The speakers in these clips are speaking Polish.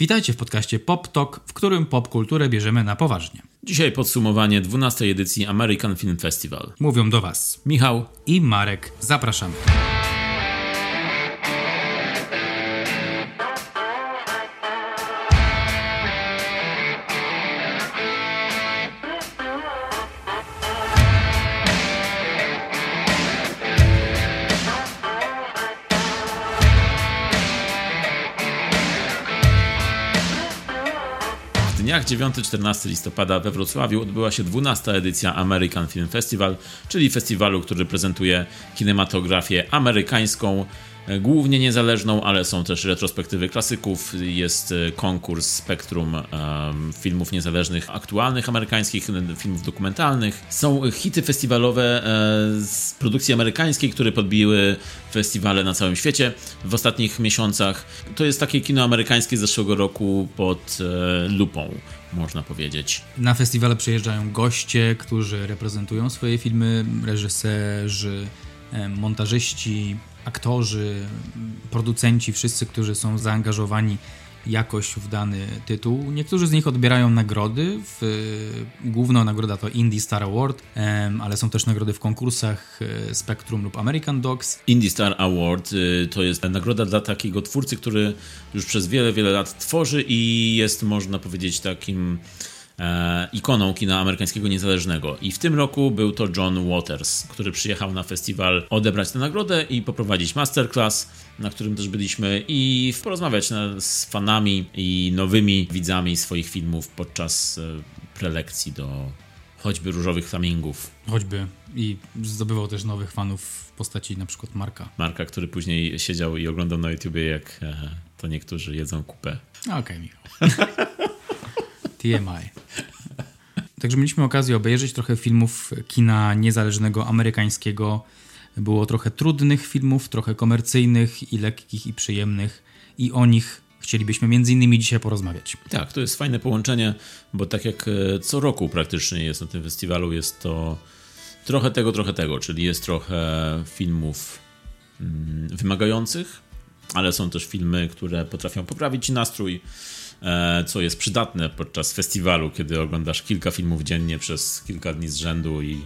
Witajcie w podcaście Pop Talk, w którym popkulturę bierzemy na poważnie. Dzisiaj podsumowanie 12 edycji American Film Festival. Mówią do Was Michał i Marek. Zapraszamy. 9-14 listopada we Wrocławiu odbyła się 12. edycja American Film Festival, czyli festiwalu, który prezentuje kinematografię amerykańską, głównie niezależną, ale są też retrospektywy klasyków, jest e, konkurs spektrum um, filmów niezależnych, aktualnych amerykańskich, filmów dokumentalnych. Są hity festiwalowe e, z produkcji amerykańskiej, które podbiły festiwale na całym świecie w ostatnich miesiącach. To jest takie kino amerykańskie z zeszłego roku pod e, lupą, można powiedzieć. Na festiwale przyjeżdżają goście, którzy reprezentują swoje filmy, reżyserzy, e, montażyści, aktorzy, producenci, wszyscy, którzy są zaangażowani jakoś w dany tytuł. Niektórzy z nich odbierają nagrody. W, główną nagroda to Indie Star Award, ale są też nagrody w konkursach e, Spectrum lub American Dogs. Indie Star Award y, to jest nagroda dla takiego twórcy, który już przez wiele, wiele lat tworzy i jest, można powiedzieć, takim ikoną kina amerykańskiego niezależnego. I w tym roku był to John Waters, który przyjechał na festiwal odebrać tę nagrodę i poprowadzić masterclass, na którym też byliśmy, i porozmawiać z fanami i nowymi widzami swoich filmów podczas e, prelekcji do choćby różowych flamingów. Choćby. I zdobywał też nowych fanów w postaci na przykład Marka. Marka, który później siedział i oglądał na YouTubie, jak e, to niektórzy jedzą kupę. Okej, okay, Michał. TMI. Także mieliśmy okazję obejrzeć trochę filmów kina niezależnego amerykańskiego. Było trochę trudnych filmów, trochę komercyjnych i lekkich i przyjemnych i o nich chcielibyśmy między innymi dzisiaj porozmawiać. Tak, to jest fajne połączenie, bo tak jak e, co roku praktycznie jest na tym festiwalu, jest to trochę tego, trochę tego, czyli jest trochę filmów mm, wymagających, ale są też filmy, które potrafią poprawić nastrój, co jest przydatne podczas festiwalu, kiedy oglądasz kilka filmów dziennie przez kilka dni z rzędu i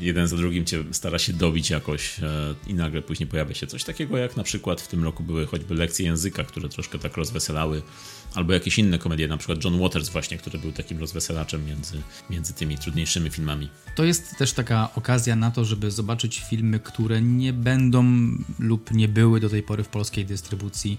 jeden za drugim cię stara się dobić jakoś e, i nagle później pojawia się coś takiego, jak na przykład w tym roku były choćby lekcje języka, które troszkę tak rozweselały, albo jakieś inne komedie, na przykład John Waters właśnie, który był takim rozweselaczem między, między tymi trudniejszymi filmami. To jest też taka okazja na to, żeby zobaczyć filmy, które nie będą lub nie były do tej pory w polskiej dystrybucji.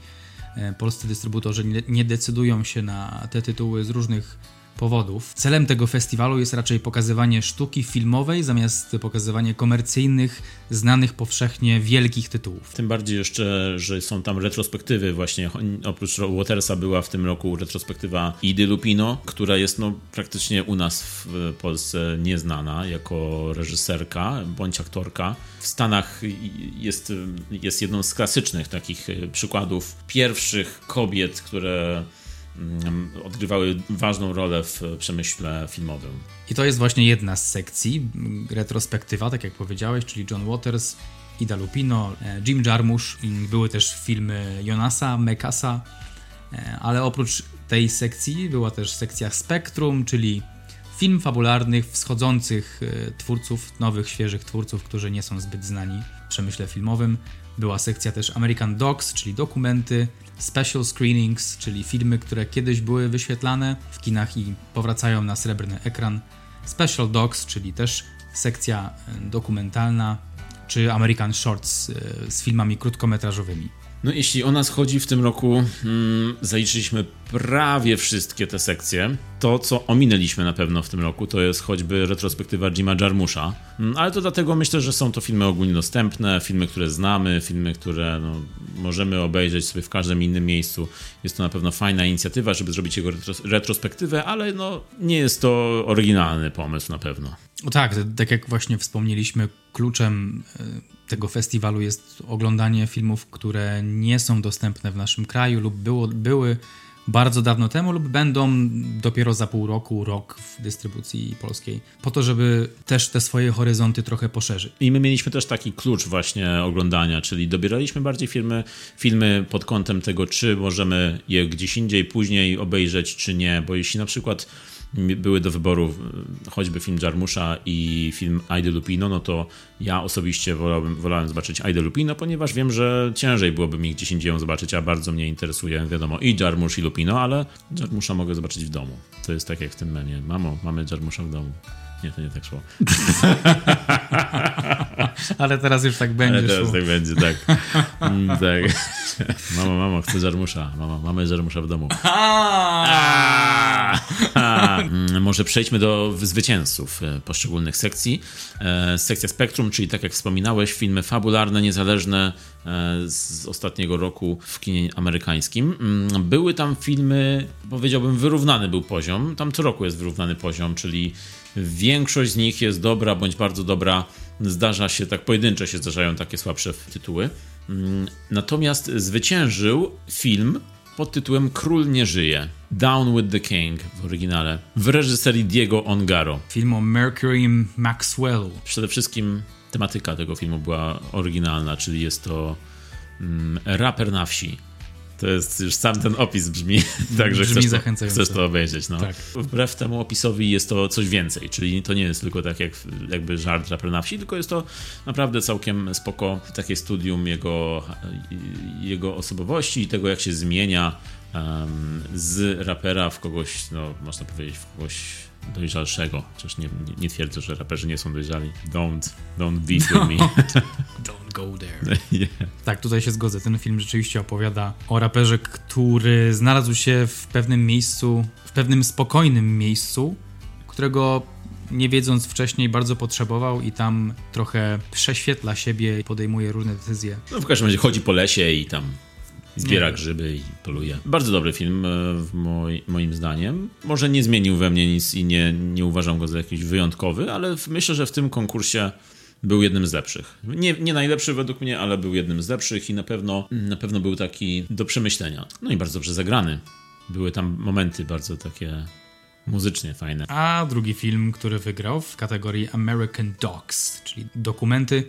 E, polscy dystrybutorzy nie decydują się na te tytuły z różnych powodów. Celem tego festiwalu jest raczej pokazywanie sztuki filmowej zamiast pokazywanie komercyjnych, znanych powszechnie wielkich tytułów. Tym bardziej jeszcze, że są tam retrospektywy właśnie. Oprócz Watersa była w tym roku retrospektywa Idy Lupino, która jest no, praktycznie u nas w Polsce nieznana jako reżyserka bądź aktorka. W Stanach jest, jest jedną z klasycznych takich przykładów pierwszych kobiet, które odgrywały ważną rolę w przemyśle filmowym. I to jest właśnie jedna z sekcji, retrospektywa, tak jak powiedziałeś, czyli John Waters, Ida Lupino, e, Jim Jarmusch, były też filmy Jonasa, Mekasa, e, ale oprócz tej sekcji była też sekcja Spektrum, czyli film fabularnych, wschodzących e, twórców, nowych, świeżych twórców, którzy nie są zbyt znani w przemyśle filmowym. Była sekcja też American Docs, czyli dokumenty, special screenings, czyli filmy, które kiedyś były wyświetlane w kinach i powracają na srebrny ekran. Special Docs, czyli też sekcja e, dokumentalna, czy American Shorts e, z filmami krótkometrażowymi. No jeśli o nas chodzi w tym roku, hmm, zaliczyliśmy prawie wszystkie te sekcje. To, co ominęliśmy na pewno w tym roku, to jest choćby retrospektywa Jima Jarmusza. Hmm, ale to dlatego myślę, że są to filmy ogólnie dostępne, filmy, które znamy, filmy, które no, możemy obejrzeć sobie w każdym innym miejscu. Jest to na pewno fajna inicjatywa, żeby zrobić jego retrospektywę, ale no, nie jest to oryginalny pomysł na pewno. Tak, tak jak właśnie wspomnieliśmy, kluczem e, tego festiwalu jest oglądanie filmów, które nie są dostępne w naszym kraju lub było, były bardzo dawno temu lub będą dopiero za pół roku, rok w dystrybucji polskiej, po to, żeby też te swoje horyzonty trochę poszerzyć. I my mieliśmy też taki klucz właśnie oglądania, czyli dobieraliśmy bardziej filmy, filmy pod kątem tego, czy możemy je gdzieś indziej później obejrzeć, czy nie, bo jeśli na przykład były do wyboru e, choćby film Jarmusza i film Aide Lupino, no to ja osobiście wolałem, wolałem zobaczyć Aide Lupino, ponieważ wiem, że ciężej byłoby mi gdzieś indziej ją zobaczyć, a bardzo mnie interesuje, wiadomo, i Jarmusz i Lupino, ale Jarmusza mogę zobaczyć w domu. To jest tak jak w tym memie. Mamo, mamy Jarmusza w domu. Nie, to nie tak szło. Ale teraz już tak będzie. Ale teraz szło. tak będzie, tak. Mm, tak. Mamo, mamo, chcę żarmusza. Mama, mamy żarmusza w domu. Mm, Może przejdźmy do zwycięzców e, poszczególnych sekcji. E, Sekcja Spektrum, czyli tak jak wspominałeś, filmy fabularne, niezależne z ostatniego roku w kinie amerykańskim. Mm, Były tam filmy, powiedziałbym, wyrównany był poziom. Tam co roku jest wyrównany poziom, czyli większość z nich jest dobra bądź bardzo dobra. Zdarza się, tak pojedyncze się zdarzają takie słabsze tytuły. Mm, Natomiast zwyciężył film pod tytułem Król nie żyje. Down with the King w oryginale. W reżyserii Diego Ongaro. Film o Mercury Maxwellu. Przede wszystkim tematyka tego filmu była oryginalna, czyli jest to mm, raper na wsi. To jest już sam ten opis brzmi, tak, że Brzmi chcesz to, chcesz to obejrzeć. No. Tak. Wbrew temu opisowi jest to coś więcej, czyli to nie jest tylko tak jak jakby żart raper na wsi, tylko jest to naprawdę całkiem spoko takie studium jego, jego osobowości i tego jak się zmienia em, z rapera w kogoś, no można powiedzieć w kogoś dojrzalszego. Chociaż nie, nie, nie twierdzę, że raperzy nie są dojrzali. Don't, don't beef with me. Don't go there. yeah. Tak, tutaj się zgodzę. Ten film rzeczywiście opowiada o raperze, który znalazł się w pewnym miejscu, w pewnym spokojnym miejscu, którego nie wiedząc wcześniej bardzo potrzebował i tam trochę prześwietla siebie i podejmuje różne decyzje. No w każdym razie chodzi po lesie i tam zbiera grzyby i poluje. Bardzo dobry film, e, w moj, moim zdaniem. Może nie zmienił we mnie nic i nie, nie uważam go za jakiś wyjątkowy, ale myślę, że w tym konkursie był jednym z lepszych. Nie, nie najlepszy według mnie, ale był jednym z lepszych i na pewno, na pewno był taki do przemyślenia. No i bardzo dobrze zagrany. Były tam momenty bardzo takie muzycznie fajne. A drugi film, który wygrał w kategorii American Dogs, czyli dokumenty.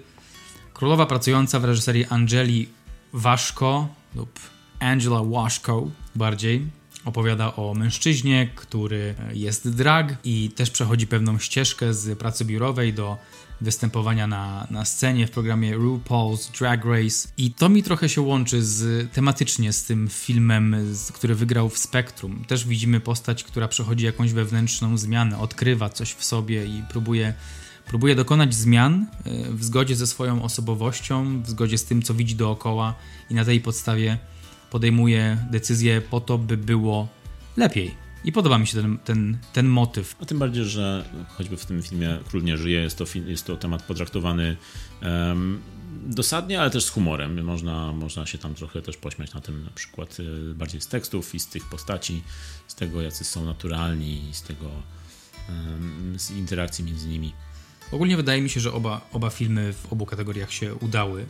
Królowa pracująca w reżyserii Angeli Waszko lub Angela Waszko bardziej opowiada o mężczyźnie, który jest drag i też przechodzi pewną ścieżkę z pracy biurowej do występowania na, na scenie w programie RuPaul's Drag Race i to mi trochę się łączy z, tematycznie z tym filmem, z, który wygrał w Spektrum. Też widzimy postać, która przechodzi jakąś wewnętrzną zmianę, odkrywa coś w sobie i próbuje, próbuje dokonać zmian e, w zgodzie ze swoją osobowością, w zgodzie z tym, co widzi dookoła i na tej podstawie podejmuje decyzje po to, by było lepiej. I podoba mi się ten, ten, ten motyw. A tym bardziej, że choćby w tym filmie Król nie żyje, jest to, jest to temat potraktowany em, dosadnie, ale też z humorem. Można, można się tam trochę też pośmiać na tym, na przykład e, bardziej z tekstów i z tych postaci, z tego, jacy są naturalni, z tego, em, z interakcji między nimi. Ogólnie wydaje mi się, że oba, oba filmy w obu kategoriach się udały.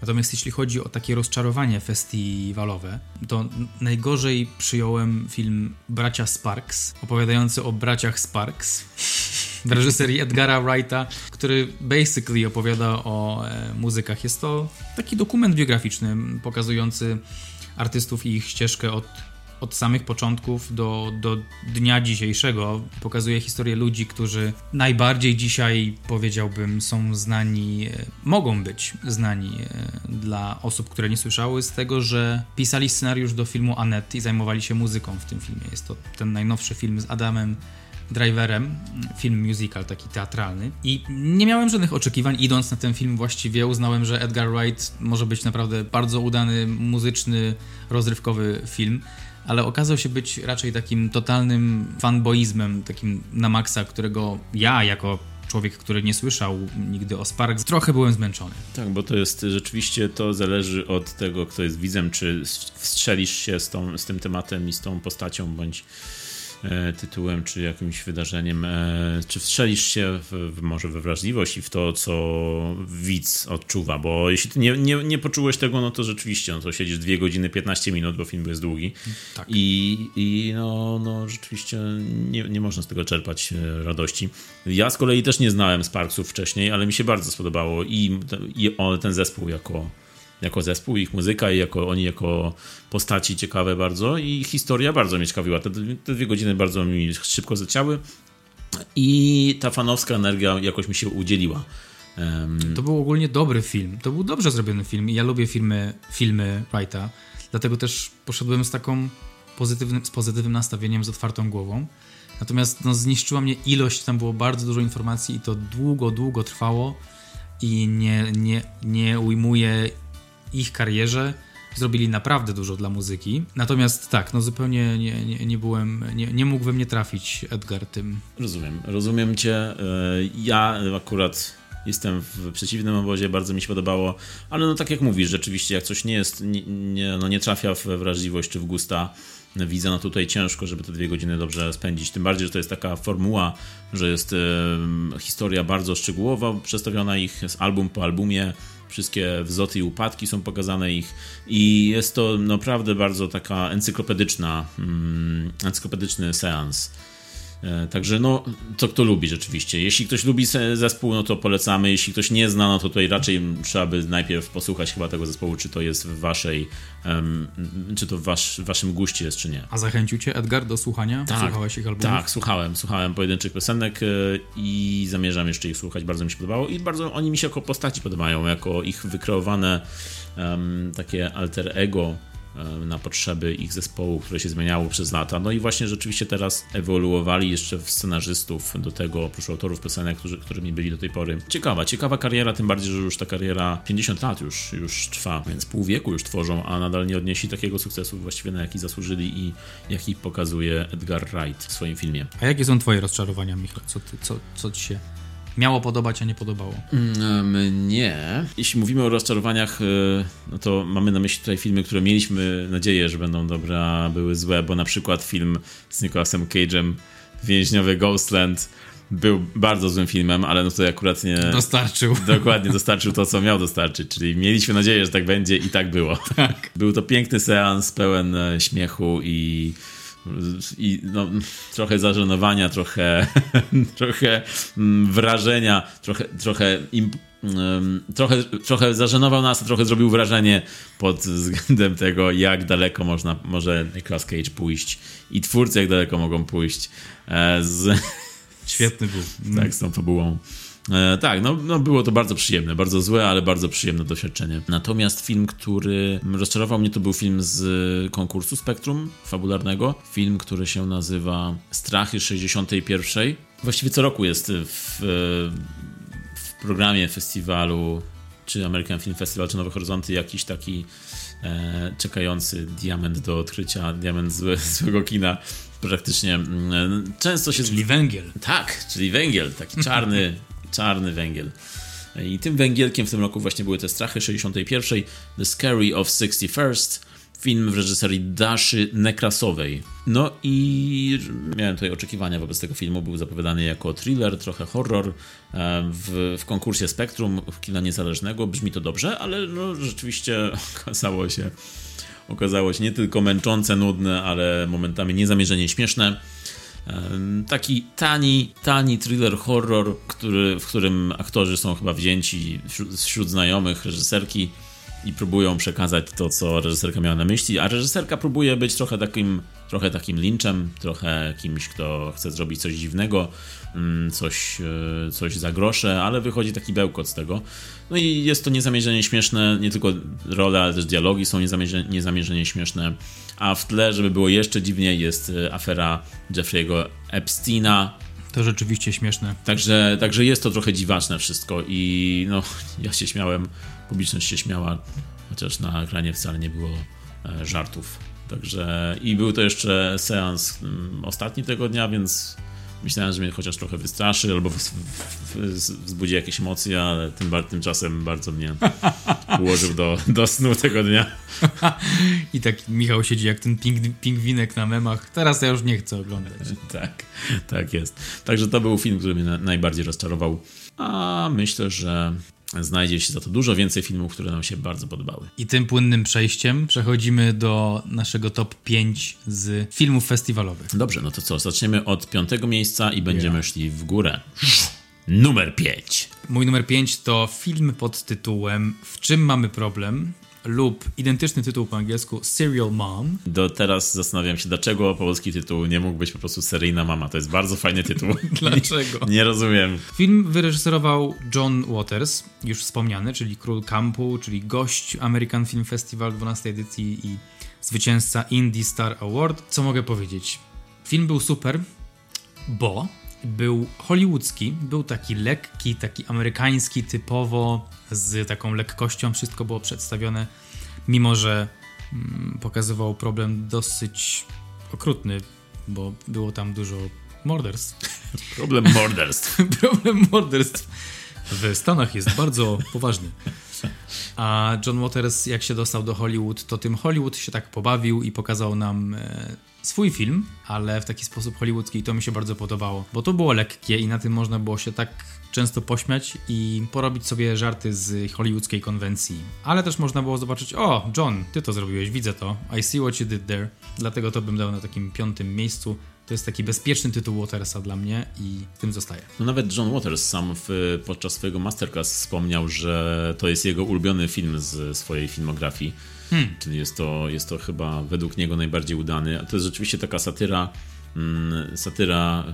Natomiast jeśli chodzi o takie rozczarowanie festiwalowe, to najgorzej przyjąłem film Bracia Sparks, opowiadający o braciach Sparks w reżyserii Edgara Wrighta, który basically opowiada o e, muzykach. Jest to taki dokument biograficzny pokazujący artystów i ich ścieżkę od od samych początków do, do dnia dzisiejszego pokazuje historię ludzi, którzy najbardziej dzisiaj powiedziałbym są znani, e, mogą być znani e, dla osób, które nie słyszały z tego, że pisali scenariusz do filmu Annette i zajmowali się muzyką w tym filmie. Jest to ten najnowszy film z Adamem Driverem, film musical taki teatralny i nie miałem żadnych oczekiwań idąc na ten film właściwie uznałem, że Edgar Wright może być naprawdę bardzo udany, muzyczny, rozrywkowy film ale okazał się być raczej takim totalnym fanboizmem, takim na maksa, którego ja jako człowiek, który nie słyszał nigdy o Sparks, trochę byłem zmęczony. Tak, bo to jest rzeczywiście, to zależy od tego, kto jest widzem, czy wstrzelisz się z, tą, z tym tematem i z tą postacią, bądź tytułem, czy jakimś wydarzeniem, e, czy wstrzelisz się w, w, może we wrażliwość i w to, co widz odczuwa, bo jeśli ty nie, nie, nie poczułeś tego, no to rzeczywiście, no to siedzisz 2 godziny 15 minut, bo film jest długi tak. i, i no, no rzeczywiście nie, nie można z tego czerpać e, radości. Ja z kolei też nie znałem Sparksów wcześniej, ale mi się bardzo spodobało i, i ten zespół jako jako zespół, ich muzyka i jako, oni jako postaci ciekawe bardzo i historia bardzo mnie ciekawiła. Te, te dwie godziny bardzo mi szybko zleciały i ta fanowska energia jakoś mi się udzieliła. Um... To był ogólnie dobry film. To był dobrze zrobiony film i ja lubię filmy, filmy Wrighta, dlatego też poszedłem z taką pozytywnym, z pozytywnym nastawieniem, z otwartą głową. Natomiast no, zniszczyła mnie ilość, tam było bardzo dużo informacji i to długo, długo trwało i nie, nie, nie ujmuje ich karierze zrobili naprawdę dużo dla muzyki. Natomiast tak, no zupełnie nie, nie, nie byłem, nie, nie mógł we mnie trafić Edgar tym. Rozumiem, rozumiem cię. E, ja akurat jestem w przeciwnym obozie, bardzo mi się podobało, ale no tak jak mówisz, rzeczywiście jak coś nie jest, nie, nie, no nie trafia w wrażliwość czy w gusta widzę, no tutaj ciężko, żeby te dwie godziny dobrze spędzić, tym bardziej, że to jest taka formuła, że jest e, historia bardzo szczegółowa, przedstawiona ich z album po albumie, wszystkie wzloty i upadki są pokazane ich i jest to naprawdę bardzo taka encyklopedyczna, mm, encyklopedyczny seans. E, także no, to kto lubi rzeczywiście. Jeśli ktoś lubi zespół, no to polecamy. Jeśli ktoś nie zna, no to tutaj raczej trzeba by najpierw posłuchać chyba tego zespołu, czy to jest w waszej, um, czy to w wasz, waszym guście jest, czy nie. A zachęcił cię Edgar do słuchania? Tak, Słuchałeś ich albumów? Tak, słuchałem. Słuchałem pojedynczych piosenek e, i zamierzam jeszcze ich słuchać. Bardzo mi się podobało i bardzo oni mi się jako postaci podobają, jako ich wykreowane um, takie alter ego na potrzeby ich zespołu, które się zmieniało przez lata. No i właśnie rzeczywiście teraz ewoluowali jeszcze w scenarzystów do tego, oprócz autorów piosenek, którzy, którymi byli do tej pory. Ciekawa, ciekawa kariera, tym bardziej, że już ta kariera 50 lat już, już trwa, więc pół wieku już tworzą, a nadal nie odnieśli takiego sukcesu właściwie na jaki zasłużyli i jaki pokazuje Edgar Wright w swoim filmie. A jakie są twoje rozczarowania, Michał? Co, ty, co, co ci się miało podobać, a nie podobało? Mnie. Jeśli mówimy o rozczarowaniach, y, no to mamy na myśli tutaj filmy, które mieliśmy nadzieję, że będą dobre, a były złe, bo na przykład film z Nicolasem Cage'em Więźniowy Ghostland był bardzo złym filmem, ale no to akurat nie... Dostarczył. Dokładnie, dostarczył to, co miał dostarczyć, czyli mieliśmy nadzieję, że tak będzie i tak było. Tak. Był to piękny seans, pełen e, śmiechu i i no, trochę zażenowania, trochę, trochę mm, wrażenia, trochę, trochę, im, trochę, trochę zażenował nas, trochę zrobił wrażenie pod względem tego, jak daleko można, może Nicolas Cage pójść i twórcy jak daleko mogą pójść e, z... Świetny był. Tak, z tą fabułą. E, tak, no, no było to bardzo przyjemne, bardzo złe, ale bardzo przyjemne doświadczenie. Natomiast film, który rozczarował mnie, to był film z konkursu Spektrum fabularnego. Film, który się nazywa Strachy 61. Właściwie co roku jest w, w programie festiwalu, czy American Film Festival, czy Nowe Horyzonty, jakiś taki e, czekający diament do odkrycia, diament złe, złego kina praktycznie mm, często się... Czyli węgiel. Tak, czyli węgiel, taki czarny, czarny węgiel. I tym węgielkiem w tym roku właśnie były te strachy 61. The Scary of 61st. Film w reżyserii Daszy Nekrasowej. No i miałem tutaj oczekiwania wobec tego filmu. Był zapowiadany jako thriller, trochę horror. E, w, w konkursie Spektrum kina niezależnego. Brzmi to dobrze, ale no, rzeczywiście okazało się, okazało się nie tylko męczące, nudne, ale momentami niezamierzenie śmieszne. Taki tani, tani thriller horror, który, w którym aktorzy są chyba wzięci wśród, wśród znajomych reżyserki i próbują przekazać to, co reżyserka miała na myśli, a reżyserka próbuje być trochę takim, trochę takim linchem, trochę kimś, kto chce zrobić coś dziwnego, mm, coś, e, coś za grosze, ale wychodzi taki bełkot z tego. No i jest to niezamierzenie śmieszne, nie tylko role, ale też dialogi są niezamierzenie, niezamierzenie śmieszne, a w tle, żeby było jeszcze dziwniej, jest e, afera Jeffrey'ego Epsteina, to rzeczywiście śmieszne. Także, także jest to trochę dziwaczne wszystko i no, ja się śmiałem, publiczność się śmiała, chociaż na ekranie wcale nie było e, żartów. Także i był to jeszcze seans mm, ostatni tego dnia, więc Myślałem, że mnie chociaż trochę wystraszy albo wzbudzi jakieś emocje, ale tym, tymczasem bardzo mnie ułożył do, do snu tego dnia. I tak Michał siedzi jak ten ping, pingwinek na memach. Teraz ja już nie chcę oglądać. tak, tak jest. Także to był film, który mnie najbardziej rozczarował. A myślę, że znajdzie się za to dużo więcej filmów, które nam się bardzo podobały. I tym płynnym przejściem przechodzimy do naszego top 5 z filmów festiwalowych. Dobrze, no to co? Zaczniemy od piątego miejsca i będziemy yeah. szli w górę. Numer 5. Mój numer 5 to film pod tytułem W czym mamy problem? Lub identyczny tytuł po angielsku Serial Mom. Do teraz zastanawiam się, dlaczego polski tytuł nie mógł być po prostu Seryjna Mama. To jest bardzo fajny tytuł. dlaczego? Nie, nie, rozumiem. Film wyreżyserował John Waters, już wspomniany, czyli król kampu, czyli gość American Film Festival 12 edycji i zwycięzca Indie Star Award. Co mogę powiedzieć? Film był super, bo był hollywoodzki, był taki lekki, taki amerykański typowo, z taką lekkością wszystko było przedstawione, mimo że mm, pokazywał problem dosyć okrutny, bo było tam dużo morderstw. Problem morderstw. problem morderstw w Stanach jest bardzo poważny. A John Waters, jak się dostał do Hollywood, to tym Hollywood się tak pobawił i pokazał nam e, swój film, ale w taki sposób hollywoodzki i to mi się bardzo podobało, bo to było lekkie i na tym można było się tak często pośmiać i porobić sobie żarty z hollywoodzkiej konwencji. Ale też można było zobaczyć, o, John, ty to zrobiłeś, widzę to, I see what you did there. Dlatego to bym dał na takim piątym miejscu. To jest taki bezpieczny tytuł Watersa dla mnie i tym zostaje. No nawet John Waters sam w, podczas swojego masterclass wspomniał, że to jest jego ulubiony film z swojej filmografii. Hmm. Czyli jest to, jest to chyba według niego najbardziej udany. A to jest rzeczywiście taka satyra, mm, satyra,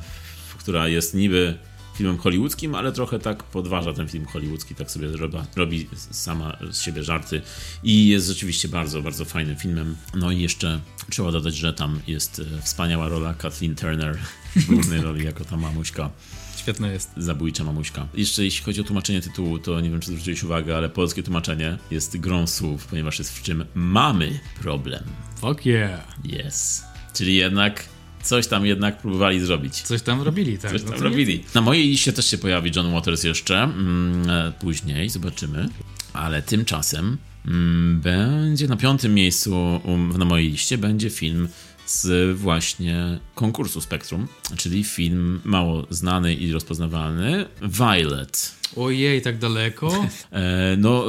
która jest niby filmem hollywoodzkim, ale trochę tak podważa ten film hollywoodzki, tak sobie robi, robi sama z siebie żarty i jest rzeczywiście bardzo, bardzo fajnym filmem. No i jeszcze trzeba dodać, że tam jest e, wspaniała rola Kathleen Turner w głównej roli jako ta mamuśka. Świetne jest. Zabójcza mamuśka. Jeszcze jeśli chodzi o tłumaczenie tytułu, to nie wiem, czy zwróciłeś uwagę, ale polskie tłumaczenie jest grą słów, ponieważ jest w czym mamy problem. Fuck yeah. Yes. Czyli jednak coś tam jednak próbowali zrobić. Coś tam robili, tak. Coś tam no robili. Nie... Na mojej liście też się pojawi John Waters jeszcze, mm, e, później, zobaczymy. Ale tymczasem mm, będzie na piątym miejscu um, na mojej liście będzie film z właśnie konkursu Spektrum, czyli film mało znany i rozpoznawalny Violet. Ojej, tak daleko? E, no,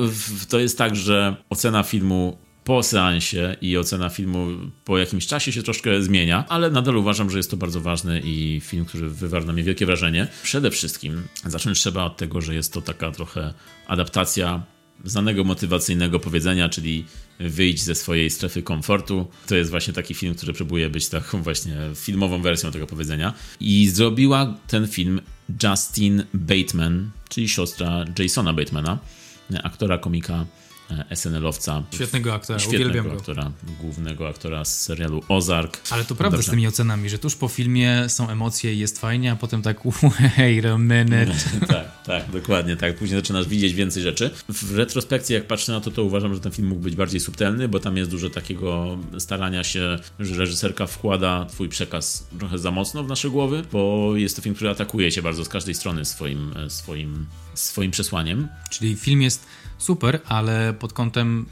to jest tak, że ocena filmu po seansie i ocena filmu po jakimś czasie się troszkę zmienia, ale nadal uważam, że jest to bardzo ważny i film, który wywarł na mnie wielkie wrażenie. Przede wszystkim zacząć trzeba od tego, że jest to taka trochę adaptacja znanego motywacyjnego powiedzenia, czyli wyjść ze swojej strefy komfortu. To jest właśnie taki film, który próbuje być taką właśnie filmową wersją tego powiedzenia. I zrobiła ten film Justin Bateman, czyli siostra Jasona Batemana, aktora komika SNL-owca. Świetnego aktora, świetnego uwielbiam go. aktora, głównego aktora z serialu Ozark. Ale to prawda Dobrze. z tymi ocenami, że tuż po filmie są emocje i jest fajnie, a potem tak wait a minute. tak, tak, dokładnie tak. Później zaczynasz widzieć więcej rzeczy. W retrospekcji, jak patrzę na to, to uważam, że ten film mógł być bardziej subtelny, bo tam jest dużo takiego starania się, że reżyserka wkłada twój przekaz trochę za mocno w nasze głowy, bo jest to film, który atakuje się bardzo z każdej strony swoim, e, swoim, swoim przesłaniem. Czyli film jest super, ale pod kątem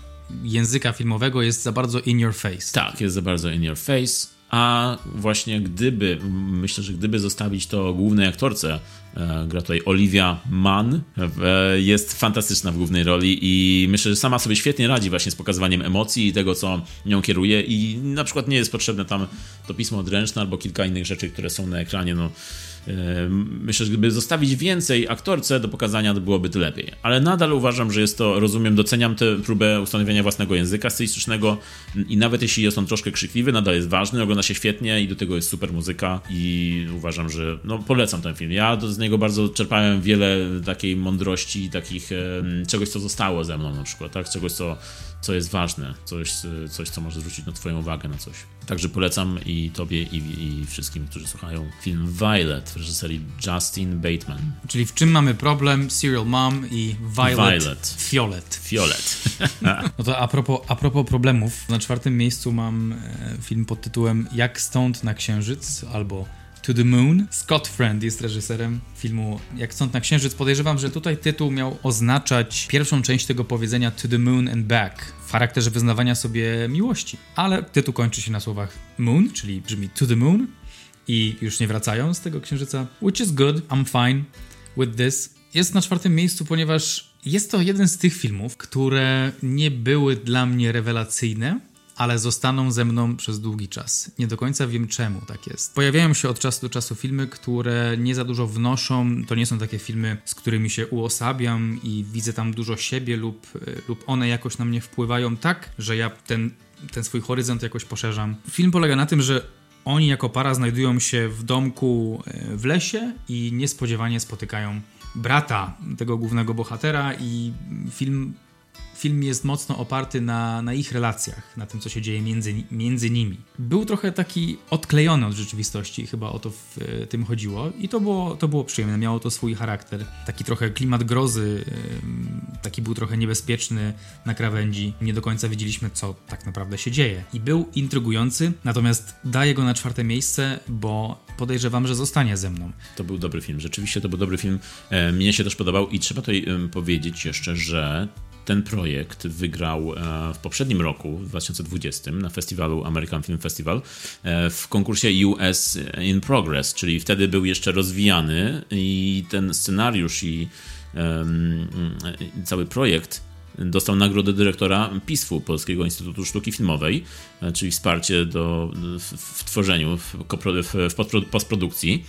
języka filmowego jest za bardzo in your face. Tak, jest za bardzo in your face. A właśnie gdyby, myślę, że gdyby zostawić to głównej aktorce, e, gra tutaj Olivia Mann, e, jest fantastyczna w głównej roli i myślę, że sama sobie świetnie radzi właśnie z pokazywaniem emocji i tego, co nią kieruje i na przykład nie jest potrzebne tam to pismo odręczne albo kilka innych rzeczy, które są na ekranie, no Myślę, że gdyby zostawić więcej aktorce do pokazania, to byłoby to lepiej. Ale nadal uważam, że jest to, rozumiem, doceniam tę próbę ustanowienia własnego języka stylistycznego i nawet jeśli jest on troszkę krzykliwy, nadal jest ważny, ogląda się świetnie i do tego jest super muzyka i uważam, że no, polecam ten film. Ja z niego bardzo czerpałem wiele takiej mądrości, takich czegoś, co zostało ze mną na przykład, tak? Czegoś, co co jest ważne, coś, coś, co może zwrócić na Twoją uwagę na coś. Także polecam i Tobie, i, i wszystkim, którzy słuchają film Violet w reżyserii Justin Bateman. Czyli w czym mamy problem? Serial Mom i Violet. Violet. Fiolet. Fiolet. no to a propos, a propos problemów, na czwartym miejscu mam e, film pod tytułem Jak stąd na księżyc albo to the Moon. Scott Friend jest reżyserem filmu Jak Stąd na Księżyc. Podejrzewam, że tutaj tytuł miał oznaczać pierwszą część tego powiedzenia To the Moon and Back w charakterze wyznawania sobie miłości. Ale tytuł kończy się na słowach Moon, czyli brzmi To the Moon i już nie wracają z tego księżyca. Which is good, I'm fine with this. Jest na czwartym miejscu, ponieważ jest to jeden z tych filmów, które nie były dla mnie rewelacyjne, ale zostaną ze mną przez długi czas. Nie do końca wiem czemu tak jest. Pojawiają się od czasu do czasu filmy, które nie za dużo wnoszą. To nie są takie filmy, z którymi się uosabiam i widzę tam dużo siebie lub, lub one jakoś na mnie wpływają tak, że ja ten, ten swój horyzont jakoś poszerzam. Film polega na tym, że oni jako para znajdują się w domku e, w lesie i niespodziewanie spotykają brata tego głównego bohatera i film film jest mocno oparty na, na ich relacjach, na tym, co się dzieje między, między nimi. Był trochę taki odklejony od rzeczywistości, chyba o to w e, tym chodziło, i to było, to było przyjemne, miało to swój charakter. Taki trochę klimat grozy, taki był trochę niebezpieczny na krawędzi. Nie do końca wiedzieliśmy, co tak naprawdę się dzieje. I był intrygujący, natomiast daję go na czwarte miejsce, bo podejrzewam, że zostanie ze mną. To był dobry film, rzeczywiście to był dobry film. E, mnie się też podobał i trzeba tutaj powiedzieć jeszcze, że ten projekt wygrał e, w poprzednim roku, w 2020, na festiwalu American Film Festival, e, w konkursie US in Progress, czyli wtedy był jeszcze rozwijany i ten scenariusz i cały projekt dostał nagrodę dyrektora PISF-u, Polskiego Instytutu Sztuki Filmowej, e, czyli wsparcie do, w, w tworzeniu, w, w postprodukcji.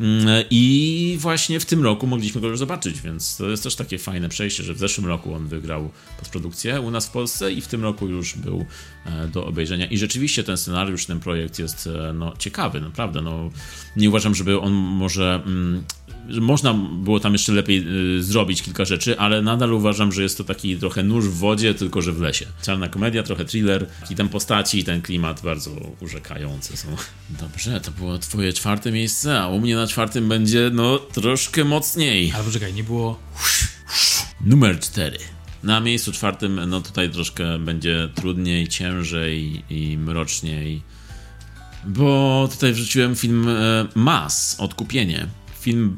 Mm, I właśnie w tym roku mogliśmy go już zobaczyć, więc to jest też takie fajne przejście, że w zeszłym roku on wygrał postprodukcję u nas w Polsce i w tym roku już był e, do obejrzenia. I rzeczywiście ten scenariusz, ten projekt jest e, no, ciekawy, naprawdę. No, nie uważam, żeby on może. Mm, można było tam jeszcze lepiej y, zrobić kilka rzeczy, ale nadal uważam, że jest to taki trochę nóż w wodzie, tylko że w lesie. Czarna komedia, trochę thriller i ten postaci i ten klimat bardzo urzekające są. Dobrze, to było twoje czwarte miejsce, a u mnie na czwartym będzie no troszkę mocniej. Ale poczekaj, nie było... Numer cztery. Na miejscu czwartym, no tutaj troszkę będzie trudniej, ciężej i mroczniej, bo tutaj wrzuciłem film e, Mas, Odkupienie film,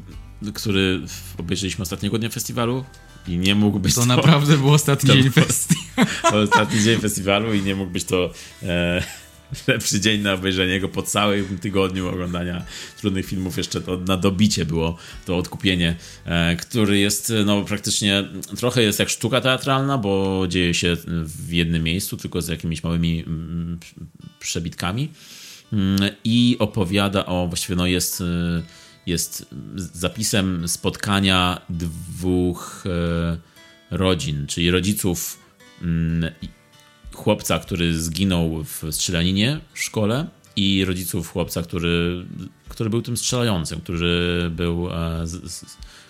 który obejrzeliśmy ostatniego dnia festiwalu i nie mógł być to... To naprawdę był ostatni dzień festiwalu. ostatni dzień festiwalu i nie mógł być to e, lepszy dzień na obejrzenie go po całym tygodniu oglądania trudnych filmów. Jeszcze to na dobicie było to odkupienie, e, który jest no praktycznie trochę jest jak sztuka teatralna, bo dzieje się w jednym miejscu, tylko z jakimiś małymi mm, przebitkami mm, i opowiada o, właściwie no jest... Jest zapisem spotkania dwóch e, rodzin, czyli rodziców mm, chłopca, który zginął w strzelaninie w szkole i rodziców chłopca, który, który był tym strzelającym, który był, e,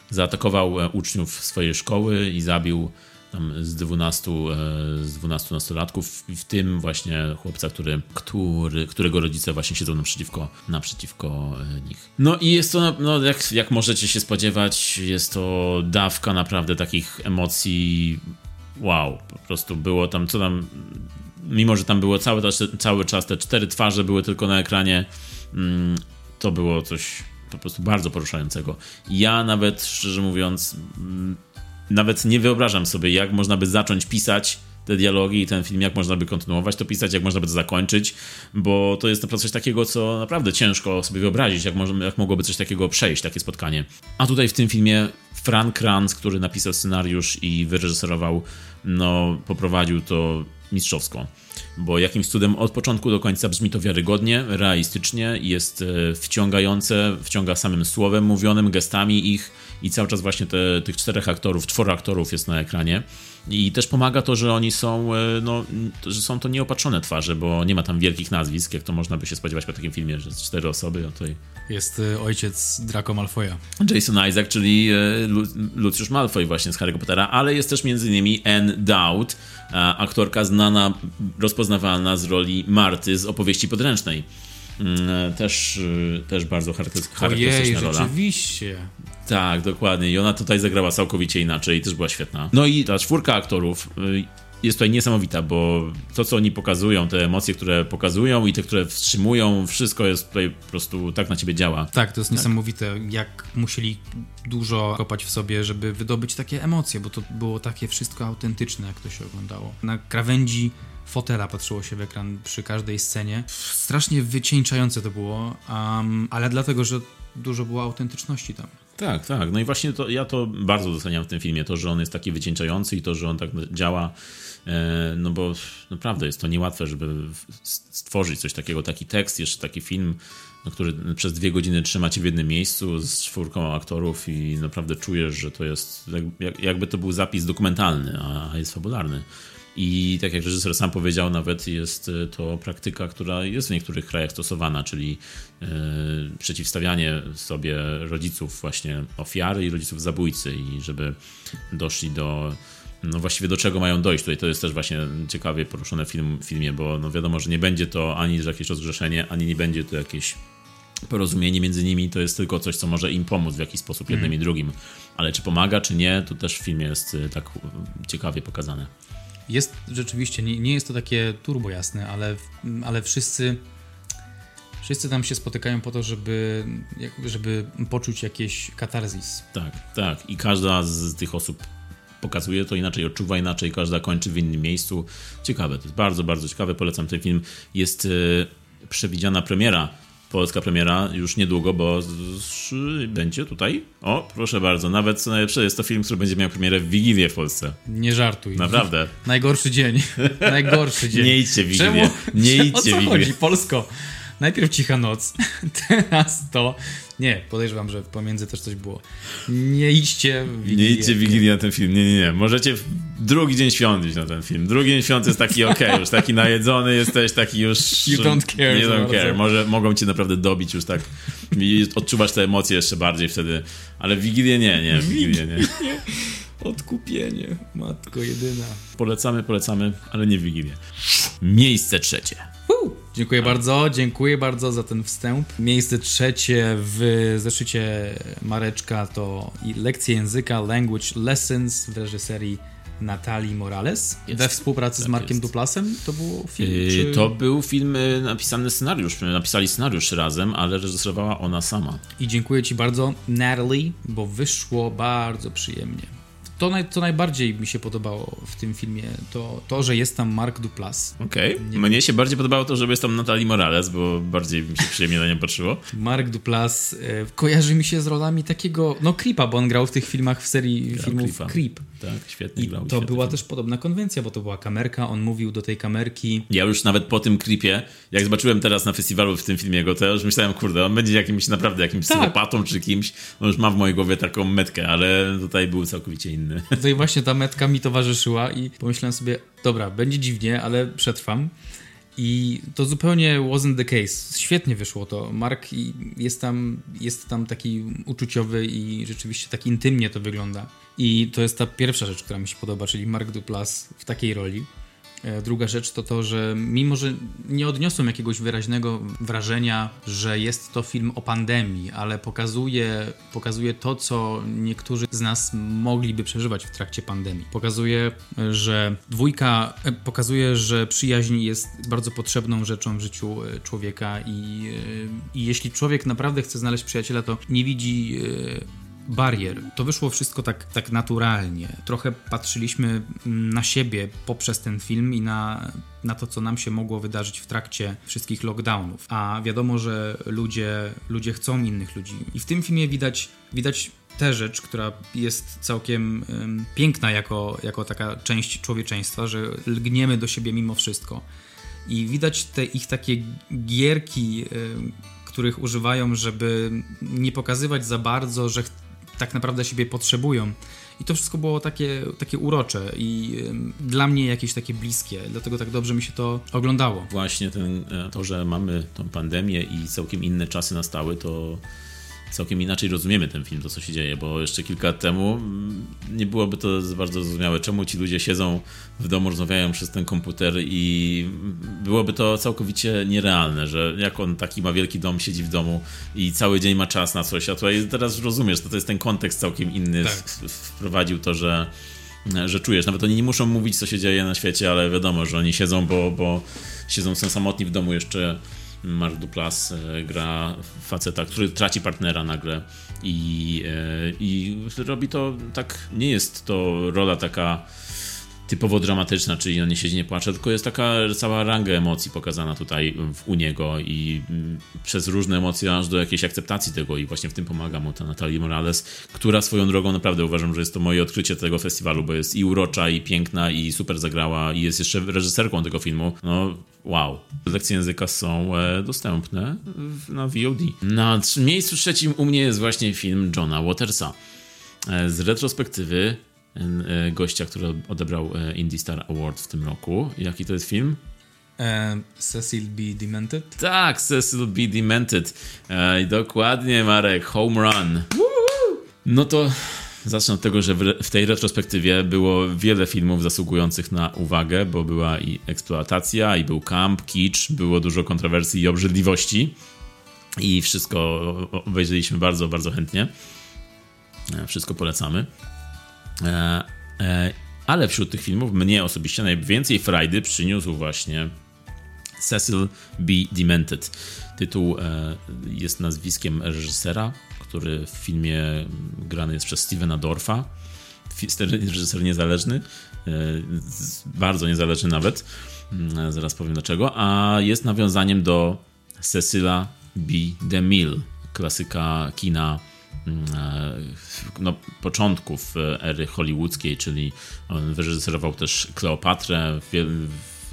zaatakował e, uczniów swojej szkoły i zabił tam z 12, e, z 12 nastolatków, w tym właśnie chłopca, który, który, którego rodzice właśnie siedzą naprzeciwko, naprzeciwko e, nich. No i jest to, no, jak, jak możecie się spodziewać, jest to dawka naprawdę takich emocji. Wow, po prostu było tam, co tam, mimo że tam było cały, cały czas te cztery twarze były tylko na ekranie, mm, to było coś po prostu bardzo poruszającego. Ja nawet, szczerze mówiąc, mm, nawet nie wyobrażam sobie, jak można by zacząć pisać te dialogi i ten film, jak można by kontynuować to pisać, jak można by to zakończyć, bo to jest naprawdę coś takiego, co naprawdę ciężko sobie wyobrazić, jak, może, jak mogłoby coś takiego przejść, takie spotkanie. A tutaj w tym filmie Frank Kranz, który napisał scenariusz i wyreżyserował, no, poprowadził to mistrzowsko, bo jakimś cudem od początku do końca brzmi to wiarygodnie, realistycznie, jest e, wciągające, wciąga samym słowem mówionym, gestami ich i cały czas właśnie te, tych czterech aktorów, czworo aktorów jest na ekranie. I też pomaga to, że oni są, e, no, że są to nieopatrzone twarze, bo nie ma tam wielkich nazwisk, jak to można by się spodziewać po takim filmie, że cztery osoby, a tutaj... Jest e, ojciec Draco Malfoya. Jason Isaac, czyli Lucius Malfoy właśnie z Harry'ego Pottera, ale jest też między innymi Anne Dowd, aktorka znana, rozpoznawalna z roli Marty z opowieści podręcznej. Mm, też, y, też bardzo charakterystyczna Ojej, rola. rzeczywiście. Tak, dokładnie. I ona tutaj zagrała całkowicie inaczej i też była świetna. No i ta czwórka aktorów y, jest tutaj niesamowita, bo to, co oni pokazują, te emocje, które pokazują i te, które wstrzymują, wszystko jest tutaj po prostu tak na ciebie działa. Tak, to jest tak. niesamowite, jak musieli dużo kopać w sobie, żeby wydobyć takie emocje, bo to było takie wszystko autentyczne, jak to się oglądało. Na krawędzi fotela patrzyło się w ekran przy każdej scenie. Strasznie wycieńczające to było, um, ale dlatego, że dużo było autentyczności tam. Tak, tak. No i właśnie to, ja to bardzo doceniam w tym filmie, to, że on jest taki wycieńczający i to, że on tak działa, e, no bo naprawdę jest to niełatwe, żeby stworzyć coś takiego, taki tekst, jeszcze taki film, no, który przez dwie godziny trzyma cię w jednym miejscu z czwórką aktorów i naprawdę czujesz, że to jest jakby to był zapis dokumentalny, a jest fabularny. I tak jak reżyser sam powiedział, nawet jest e, to praktyka, która jest w niektórych krajach stosowana, czyli yy, przeciwstawianie sobie rodziców właśnie ofiary i rodziców zabójcy i żeby doszli do no właściwie do czego mają dojść. Tutaj to jest też właśnie ciekawie poruszone w film, filmie, bo no wiadomo, że nie będzie to ani jakieś rozgrzeszenie, ani nie będzie to jakieś porozumienie między nimi, to jest tylko coś, co może im pomóc w jakiś sposób jednym mm. i drugim. Ale czy pomaga, czy nie, to też w filmie jest e, tak ciekawie pokazane. Jest rzeczywiście, nie, nie jest to takie turbo jasne, ale, ale wszyscy wszyscy tam się spotykają po to, żeby, żeby poczuć jakieś katarzis. Tak, tak. I każda z tych osób pokazuje to inaczej, odczuwa inaczej, każda kończy w innym miejscu. Ciekawe, to jest bardzo, bardzo ciekawe. Polecam ten film. Jest e, przewidziana premiera polska premiera już niedługo, bo będzie tutaj. O, proszę bardzo, nawet co najlepsze jest to film, który będzie miał premierę w Wigilię w Polsce. Nie żartuj. Naprawdę. Najgorszy dzień. Najgorszy dzień. Nie idźcie w Wigilię. Nie idźcie w Wigilię. chodzi? Polsko. Najpierw cicha noc, teraz to. Nie, podejrzewam, że pomiędzy też coś było. Nie idźcie w Wigilię. Nie idźcie w Wigilię na ten film. Nie, nie, nie. Możecie drugi dzień świąt iść na ten film. Drugi dzień świąt jest taki ok, już taki najedzony jesteś, taki już... You don't care. You don't care. Może, mogą cię naprawdę dobić już tak i odczuwasz te emocje jeszcze bardziej wtedy. Ale w Wigilię nie, nie, w Wigilię nie. Odkupienie, matko jedyna. Polecamy, polecamy, ale nie w Wigilię. Miejsce trzecie. Dziękuję bardzo, dziękuję bardzo za ten wstęp. Miejsce trzecie w zeszycie Mareczka to lekcje języka Language Lessons w reżyserii Natalii Morales jest. we współpracy tak z Markiem jest. Duplasem. To był film? Yy, czy... To był film y, napisany scenariusz. Napisali scenariusz razem, ale reżyserowała ona sama. I dziękuję Ci bardzo, Natalie, bo wyszło bardzo przyjemnie to, naj, co najbardziej mi się podobało w tym filmie, to to, że jest tam Mark Duplass. Okej. Okay. Mnie się bardziej podobało to, że jest tam Natalie Morales, bo bardziej mi się przyjemnie na nią patrzyło. Mark Duplass e, kojarzy mi się z rolami takiego, no Creepa, bo on grał w tych filmach w serii grał filmów Creepa. Creep. Tak, świetnie I grał. to była film. też podobna konwencja, bo to była kamerka, on mówił do tej kamerki. Ja już nawet po tym Creepie, jak zobaczyłem teraz na festiwalu w tym filmie go, to ja już myślałem, kurde, on będzie jakimś naprawdę jakimś tak. psychopatą czy kimś. On już ma w mojej głowie taką metkę, ale tutaj był całkowicie inny. Tutaj właśnie ta metka mi towarzyszyła i pomyślałem sobie, dobra, będzie dziwnie, ale przetrwam. I to zupełnie wasn't the case. Świetnie wyszło to. Mark jest tam, jest tam taki uczuciowy i rzeczywiście tak intymnie to wygląda. I to jest ta pierwsza rzecz, która mi się podoba, czyli Mark Duplass w takiej roli. E, druga rzecz to to, że mimo, że nie odniosłem jakiegoś wyraźnego wrażenia, że jest to film o pandemii, ale pokazuje, pokazuje to, co niektórzy z nas mogliby przeżywać w trakcie pandemii. Pokazuje, że dwójka, e, pokazuje, że przyjaźń jest bardzo potrzebną rzeczą w życiu e, człowieka i, i jeśli człowiek naprawdę chce znaleźć przyjaciela, to nie widzi barier. To wyszło wszystko tak, tak naturalnie. Trochę patrzyliśmy na siebie poprzez ten film i na, na to, co nam się mogło wydarzyć w trakcie wszystkich lockdownów. A wiadomo, że ludzie, ludzie chcą innych ludzi. I w tym filmie widać, widać tę rzecz, która jest całkiem um, piękna jako, jako taka część człowieczeństwa, że lgniemy do siebie mimo wszystko. I widać te ich takie gierki, których używają, żeby nie pokazywać za bardzo, że tak naprawdę siebie potrzebują. I to wszystko było takie, takie urocze i dla mnie jakieś takie bliskie, dlatego tak dobrze mi się to oglądało. Właśnie ten, e, to, że mamy tą pandemię i całkiem inne czasy nastały, to całkiem inaczej rozumiemy ten film, to co się dzieje, bo jeszcze kilka lat temu mm, nie byłoby to bardzo zrozumiałe, czemu ci ludzie siedzą w domu, rozmawiają przez ten komputer i byłoby to całkowicie nierealne, że jak on taki ma wielki dom, siedzi w domu i cały dzień ma czas na coś, a tutaj teraz rozumiesz, to, to jest ten kontekst całkiem inny, tak. wprowadził to, że że czujesz. Nawet oni nie muszą mówić, co się dzieje na świecie, ale wiadomo, że oni siedzą, bo, bo siedzą są samotni w domu jeszcze. Mark Duplass e, gra faceta, który traci partnera nagle i, e, i robi to tak, nie jest to rola taka typowo dramatyczna, czyli on nie siedzi, nie płacze, tylko jest taka cała ranga emocji pokazana tutaj w, u niego i mm, przez różne emocje aż do jakiejś akceptacji tego i właśnie w tym pomaga mu ta Natalia Morales, która swoją drogą naprawdę uważam, że jest to moje odkrycie tego festiwalu, bo jest i urocza, i piękna, i super zagrała, i jest jeszcze reżyserką tego filmu. No, wow. Lekcje języka są e, dostępne na VOD. Na miejscu trzecim u mnie jest właśnie film Johna Watersa. E, z retrospektywy gościa, który odebrał e, Indie Star Award w tym roku. Jaki to jest film? E, Cecil B. Demented? Tak, Cecil B. Demented. E, dokładnie, Marek. Home Run. No to zacznę od tego, że w, w, tej retrospektywie było wiele filmów zasługujących na uwagę, bo była i eksploatacja, i był camp, kicz, było dużo kontrowersji i obrzydliwości. I wszystko obejrzeliśmy bardzo, bardzo chętnie. Wszystko polecamy. E, e, ale wśród tych filmów mnie osobiście najwięcej frajdy przyniósł właśnie Cecil B. Demented. Tytuł e, jest nazwiskiem reżysera, który w filmie grany jest przez Stevena Dorfa. Reżyser niezależny, bardzo niezależny nawet. Mm, zaraz powiem dlaczego. A jest nawiązaniem do Cecila B. DeMille, klasyka kina no, początków ery hollywoodzkiej, czyli on wyreżyserował też Kleopatrę,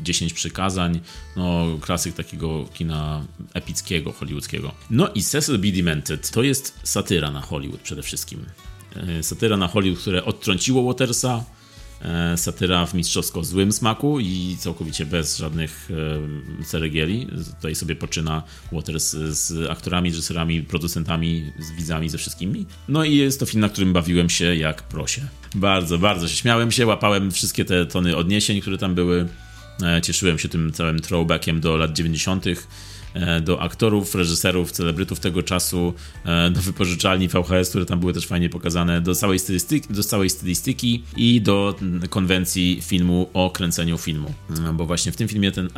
10 przykazań, no klasyk takiego kina epickiego, hollywoodzkiego. No i Cecil B. Demented to jest satyra na Hollywood przede wszystkim. E, satyra na Hollywood, które odtrąciło Watersa, E, satyra w mistrzowsko złym smaku i całkowicie bez żadnych e, ceregieli. Tutaj sobie poczyna Waters z aktorami, reżyserami, producentami, z widzami, ze wszystkimi. No i jest to film, na którym bawiłem się jak prosie. Bardzo, bardzo się śmiałem się, łapałem wszystkie te tony odniesień, które tam były. E, cieszyłem się tym całym throwbackiem do lat 90 E, do aktorów, reżyserów, celebrytów tego czasu, e, do wypożyczalni VHS, które tam były też fajnie pokazane, do całej stylistyki, do całej stylistyki i do konwencji filmu o kręceniu filmu. E, bo właśnie w tym filmie ten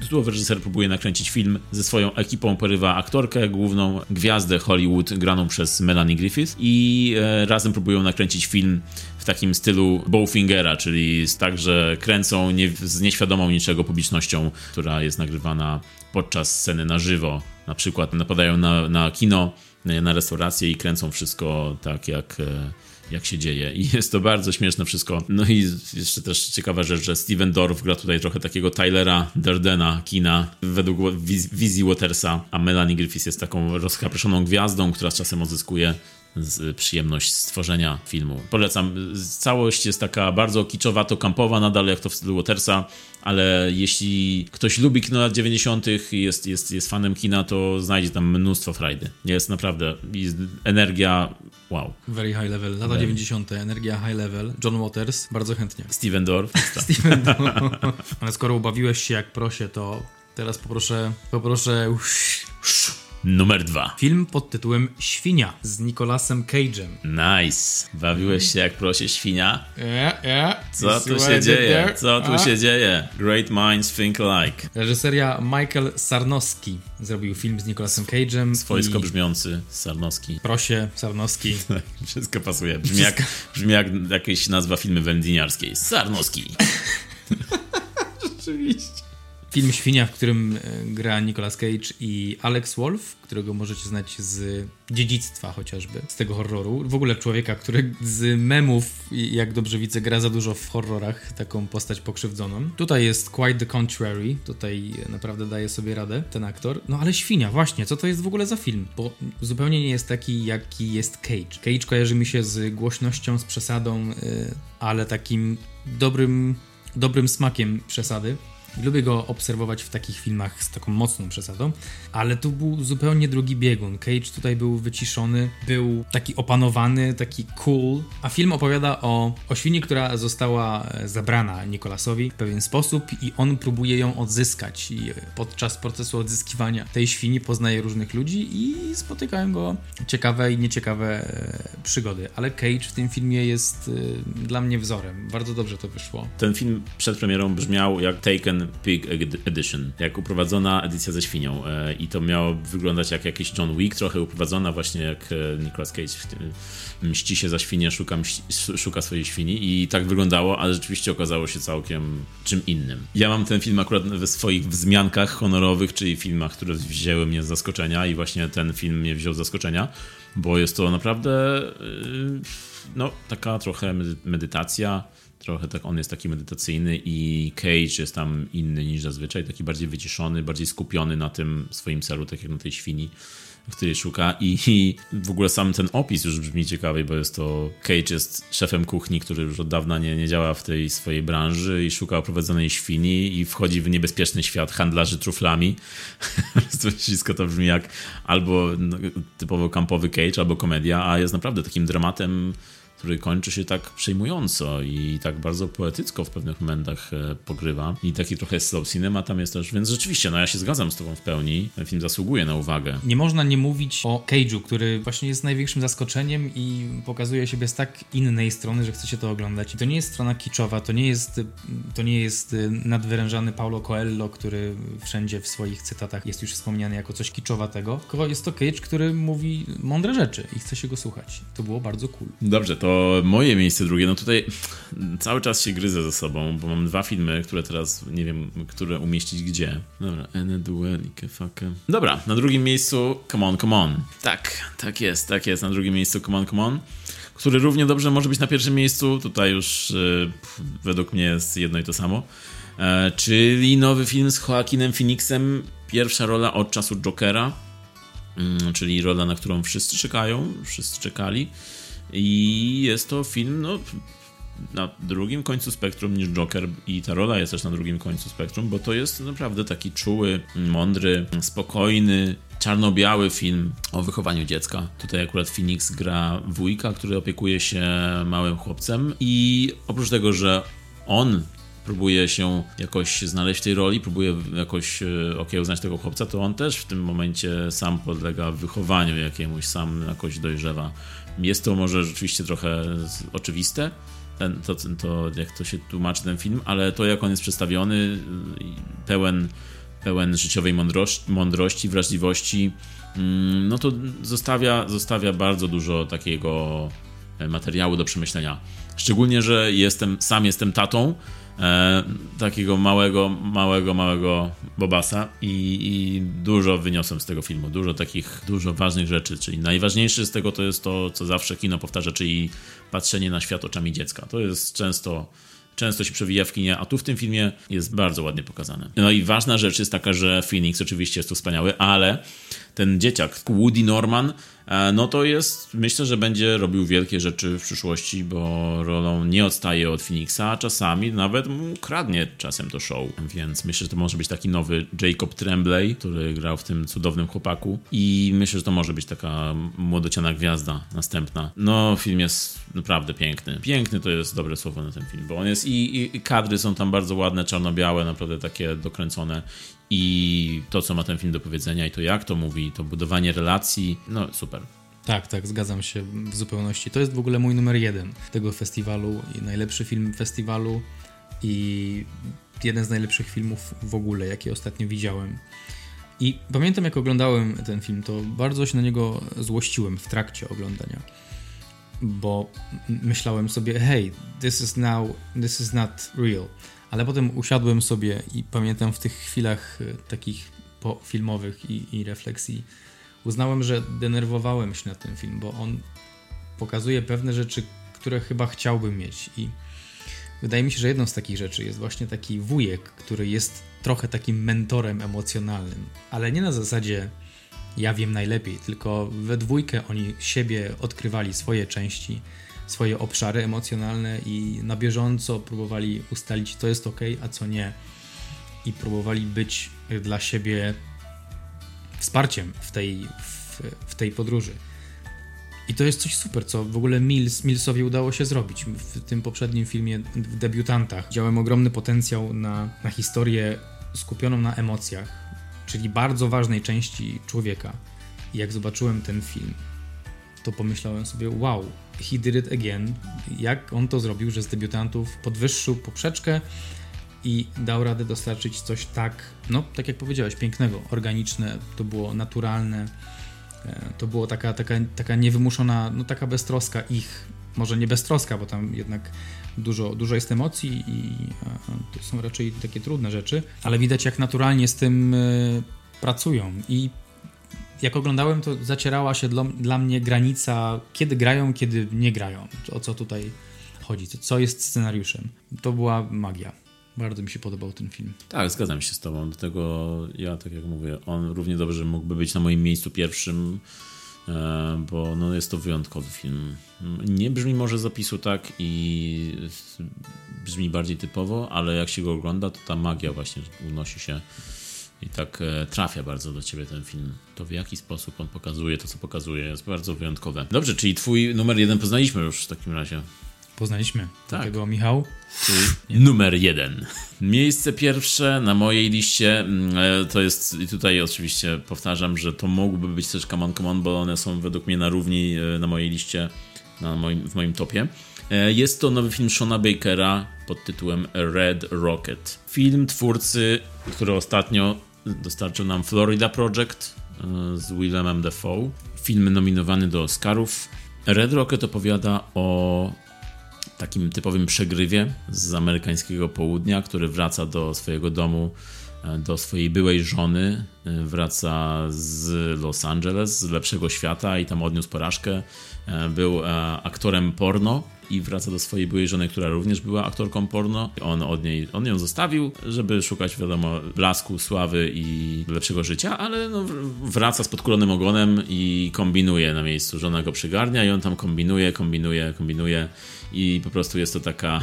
tytułowy reżyser próbuje nakręcić film ze swoją ekipą, porywa aktorkę, główną gwiazdę Hollywood graną przez Melanie Griffith i razem próbują nakręcić film w takim stylu Bowfingera, czyli tak, że kręcą nie, z nieświadomą niczego publicznością, która jest nagrywana podczas sceny na żywo. Na przykład napadają na, na kino, na restaurację i kręcą wszystko tak, jak, e, jak się dzieje. I jest to bardzo śmieszne wszystko. No i jeszcze też ciekawa rzecz, że Steven Dorff gra tutaj trochę takiego Tylera Derdena kina według wizji Watersa, a Melanie Griffith jest taką rozchaproszoną gwiazdą, która z czasem odzyskuje przyjemność stworzenia filmu. Polecam. Całość jest taka bardzo kiczowato kampowa nadal, jak to w stylu Watersa, ale jeśli ktoś lubi kino lat 90., jest, jest, jest fanem kina, to znajdzie tam mnóstwo frajdy. Jest naprawdę jest energia wow. Very high level. Lata Very. 90., energia high level. John Waters, bardzo chętnie. Steven Dorff. Steven Dorff. Ale skoro ubawiłeś się jak prosie, to teraz poproszę, poproszę... Usz, Numer dwa. Film pod tytułem Świnia z Nicolasem Cage'em. Nice. Bawiłeś się jak prosie świnia? Yeah, yeah. Co tu się dzieje? Co tu się dzieje? Great minds think alike. Reżyseria Michael Sarnowski zrobił film z Nicolasem Cage'em. Swojsko i... brzmiący Sarnowski. Prosie Sarnowski. Wszystko pasuje. Brzmi jak, brzmi jak jakieś nazwa filmy wędliniarskiej. Sarnowski. Rzeczywiście. Film Świnia, w którym e, gra Nicolas Cage i Alex Wolf, którego możecie znać z dziedzictwa chociażby, z tego horroru. W ogóle człowieka, który z memów, jak dobrze widzę, gra za dużo w horrorach, taką postać pokrzywdzoną. Tutaj jest quite the contrary, tutaj naprawdę daje sobie radę ten aktor. No ale Świnia, właśnie, co to jest w ogóle za film? Bo zupełnie nie jest taki, jaki jest Cage. Cage kojarzy mi się z głośnością, z przesadą, e, ale takim dobrym, dobrym smakiem przesady Lubię go obserwować w takich filmach z taką mocną przesadą, ale tu był zupełnie drugi biegun. Cage tutaj był wyciszony, był taki opanowany, taki cool, a film opowiada o, o świni, która została e, zabrana Nikolasowi w pewien sposób i on próbuje ją odzyskać i podczas procesu odzyskiwania tej świni poznaje różnych ludzi i spotykają go ciekawe i nieciekawe e, przygody, ale Cage w tym filmie jest e, dla mnie wzorem. Bardzo dobrze to wyszło. Ten film przed premierą brzmiał jak Taken Pig Edition, jak uprowadzona edycja ze świnią e, i to miało wyglądać jak jakiś John Wick, trochę uprowadzona właśnie jak Nicolas Cage mści się za świnię, szuka, szuka swojej świni i tak wyglądało, ale rzeczywiście okazało się całkiem czym innym. Ja mam ten film akurat we swoich wzmiankach honorowych, czyli filmach, które wzięły mnie z zaskoczenia i właśnie ten film mnie wziął z zaskoczenia, bo jest to naprawdę yy, no, taka trochę medytacja, trochę tak on jest taki medytacyjny i Cage jest tam inny niż zazwyczaj, taki bardziej wyciszony, bardziej skupiony na tym swoim celu, tak jak na tej świni której szuka i, i, w ogóle sam ten opis już brzmi ciekawy, bo jest to Cage jest szefem kuchni, który już od dawna nie, nie działa w tej swojej branży i szuka oprowadzonej świni i wchodzi w niebezpieczny świat handlarzy truflami. Wszystko to brzmi jak albo no, typowo kampowy Cage, albo komedia, a jest naprawdę takim dramatem który kończy się tak przejmująco i tak bardzo poetycko w pewnych momentach e, pogrywa. I taki trochę slow cinema tam jest też, więc rzeczywiście, no ja się zgadzam z tobą w pełni. Ten film zasługuje na uwagę. Nie można nie mówić o Cage'u, który właśnie jest największym zaskoczeniem i pokazuje siebie z tak innej strony, że chce się to oglądać. I to nie jest strona kiczowa, to nie jest, to nie jest e, nadwyrężany Paulo Coelho, który wszędzie w swoich cytatach jest już wspomniany jako coś kiczowatego, tylko jest to Cage, który mówi mądre rzeczy i chce się go słuchać. To było bardzo cool. Dobrze, to moje miejsce drugie, no tutaj cały czas się gryzę ze sobą, bo mam dwa filmy, które teraz nie wiem, które umieścić gdzie. Dobra, Ene Duelike, fuck. Dobra, na drugim miejscu Come On, Come On. Tak, tak jest, tak jest, na drugim miejscu Come On, Come On który równie dobrze może być na pierwszym miejscu. Tutaj już yy, według mnie jest jedno i to samo. E, czyli nowy film z Joaquinem Phoenixem. Pierwsza rola od czasu Jokera. Mm, czyli rola, na którą wszyscy czekają, wszyscy czekali. I jest to film, no, na drugim końcu spektrum niż Joker i ta rola jest też na drugim końcu spektrum, bo to jest naprawdę taki czuły, mądry, spokojny, czarno-biały film o wychowaniu dziecka. Tutaj akurat Phoenix gra wujka, który opiekuje się małym chłopcem i oprócz tego, że on próbuje się jakoś znaleźć w tej roli, próbuje jakoś e, okiełznać tego chłopca, to on też w tym momencie sam podlega wychowaniu jakiemuś, sam jakoś dojrzewa jest to może rzeczywiście trochę oczywiste, ten, to, to jak to się tłumaczy ten film, ale to jak on jest przedstawiony, pełen, pełen życiowej mądrości, mądrości wrażliwości, mm, no to zostawia, zostawia bardzo dużo takiego e, materiału do przemyślenia. Szczególnie, że jestem, sam jestem tatą, e, takiego małego, małego, małego Bobasa i, i, dużo wyniosłem z tego filmu, dużo takich, dużo ważnych rzeczy, czyli najważniejsze z tego to jest to, co zawsze kino powtarza, czyli patrzenie na świat oczami dziecka. To jest często często się przewija w kinie, a tu w tym filmie jest bardzo ładnie pokazane. No i ważna rzecz jest taka, że Phoenix oczywiście jest tu wspaniały, ale ten dzieciak, Woody Norman, E, no to jest, myślę, że będzie robił wielkie rzeczy w przyszłości, bo rolą nie odstaje od Phoenixa, a czasami nawet mu kradnie czasem to show, więc myślę, że to może być taki nowy Jacob Tremblay, który grał w tym cudownym chłopaku i myślę, że to może być taka młodociana gwiazda następna. No, film jest naprawdę piękny. Piękny to jest dobre słowo na ten film, bo on jest i, i, i kadry są tam bardzo ładne, czarno-białe, naprawdę takie dokręcone i to, co ma ten film do powiedzenia i to jak to mówi, to budowanie relacji, no super. Tak, tak, zgadzam się w zupełności. To jest w ogóle mój numer jeden tego festiwalu i najlepszy film festiwalu i jeden z najlepszych filmów w ogóle, jakie ostatnio widziałem. I pamiętam, jak oglądałem ten film, to bardzo się na niego złościłem w trakcie oglądania, bo myślałem sobie, hey, this is now, this is not real ale potem usiadłem sobie i pamiętam w tych chwilach e, takich filmowych i, i refleksji, uznałem, że denerwowałem się na ten film, bo on pokazuje pewne rzeczy, które chyba chciałbym mieć. I wydaje mi się, że jedną z takich rzeczy jest właśnie taki wujek, który jest trochę takim mentorem emocjonalnym, ale nie na zasadzie ja wiem najlepiej, tylko we dwójkę oni siebie odkrywali swoje części swoje obszary emocjonalne i na bieżąco próbowali ustalić, co jest ok, a co nie. i próbowali być dla siebie wsparciem w tej, w, w tej podróży. I to jest coś super, co w ogóle Mills, Millsowi udało się zrobić. W tym poprzednim filmie, w debiutantach, widziałem ogromny potencjał na, na historię skupioną na emocjach, czyli bardzo ważnej części człowieka. I jak zobaczyłem ten film, to pomyślałem sobie, wow, he did it again. Jak on to zrobił, że z debiutantów podwyższył poprzeczkę i dał radę dostarczyć coś tak, no tak jak powiedziałeś, pięknego, organiczne, to było naturalne, e, to było taka, taka, taka niewymuszona, no taka beztroska ich, może nie beztroska, bo tam jednak dużo, dużo jest emocji i to są raczej takie trudne rzeczy, ale widać jak naturalnie z tym e, pracują i jak oglądałem, to zacierała się dla, dla mnie granica, kiedy grają, kiedy nie grają. O co tutaj chodzi, co jest scenariuszem. To była magia. Bardzo mi się podobał ten film. Tak, zgadzam się z tobą. Dlatego ja, tak jak mówię, on równie dobrze mógłby być na moim miejscu pierwszym, e, bo no, jest to wyjątkowy film. Nie brzmi może zapisu tak i brzmi bardziej typowo, ale jak się go ogląda, to ta magia właśnie unosi się i tak e, trafia bardzo do ciebie ten film. To w jaki sposób on pokazuje to, co pokazuje, jest bardzo wyjątkowe. Dobrze, czyli twój numer jeden poznaliśmy już w takim razie. Poznaliśmy. Tak. Tego Michał? Czyli numer jeden. Miejsce pierwsze na mojej liście mm, e, to jest, i tutaj oczywiście powtarzam, że to mógłby być też Come On, Come On, bo one są według mnie na równi e, na mojej liście, na moim, w moim topie. Jest to nowy film Shona Bakera pod tytułem Red Rocket. Film twórcy, który ostatnio dostarczył nam Florida Project e, z Willemem Dafoe. Film nominowany do Oscarów. Red Rocket opowiada o takim typowym przegrywie z amerykańskiego południa, który wraca do swojego domu, e, do swojej byłej żony, e, wraca z Los Angeles, z lepszego świata i tam odniósł porażkę. Był aktorem porno i wraca do swojej byłej żony, która również była aktorką porno. On od niej, on ją zostawił, żeby szukać, wiadomo, blasku, sławy i lepszego życia, ale no, wraca z podkulonym ogonem i kombinuje na miejscu. Żona go przygarnia i on tam kombinuje, kombinuje, kombinuje i po prostu jest to taka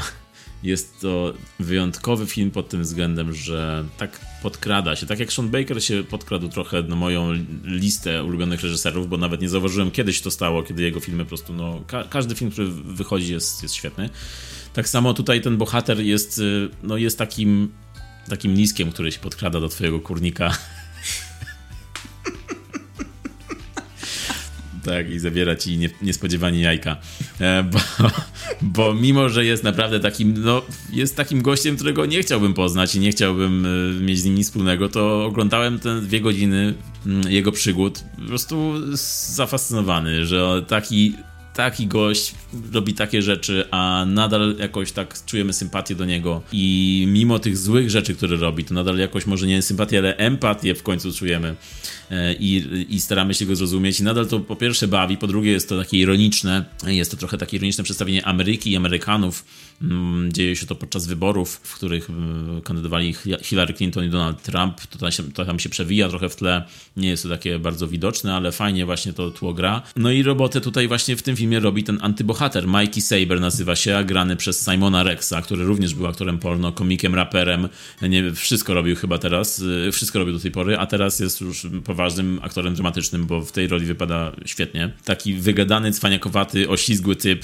jest to wyjątkowy film pod tym względem, że tak podkrada się. Tak jak Sean Baker się podkradł trochę na moją listę ulubionych reżyserów, bo nawet nie zauważyłem kiedyś to stało, kiedy jego filmy po prostu, no, ka każdy film, który wychodzi jest, jest świetny. Tak samo tutaj ten bohater jest, y, no, jest takim, takim niskiem, który się podkrada do twojego kurnika tak, i zabiera ci nie, niespodziewanie jajka. E, bo, bo mimo, że jest naprawdę takim, no, jest takim gościem, którego nie chciałbym poznać i nie chciałbym e, mieć z nim nic wspólnego, to oglądałem te dwie godziny mm, jego przygód, po prostu zafascynowany, że taki taki gość robi takie rzeczy, a nadal jakoś tak czujemy sympatię do niego. I mimo tych złych rzeczy, które robi, to nadal jakoś może nie sympatię, ale empatię w końcu czujemy. E, i, i staramy się go zrozumieć. I nadal to po pierwsze bawi, po drugie jest to takie ironiczne, jest to trochę takie ironiczne przedstawienie Ameryki i Amerykanów, mm, dzieje się to podczas wyborów, w których mm, kandydowali Hillary Clinton i Donald Trump, to tam, się, to tam się przewija trochę w tle, nie jest to takie bardzo widoczne, ale fajnie właśnie to tło gra. No i robotę tutaj właśnie w tym filmie robi ten antybohater. Mikey Saber nazywa się, grany przez Simona Rexa, który również był aktorem porno, komikiem, raperem. Nie wszystko robił chyba teraz, y, wszystko robił do tej pory, a teraz jest już poważnym aktorem dramatycznym, bo w tej roli wypada świetnie. Taki wygadany, cwaniakowaty, oślizgły typ,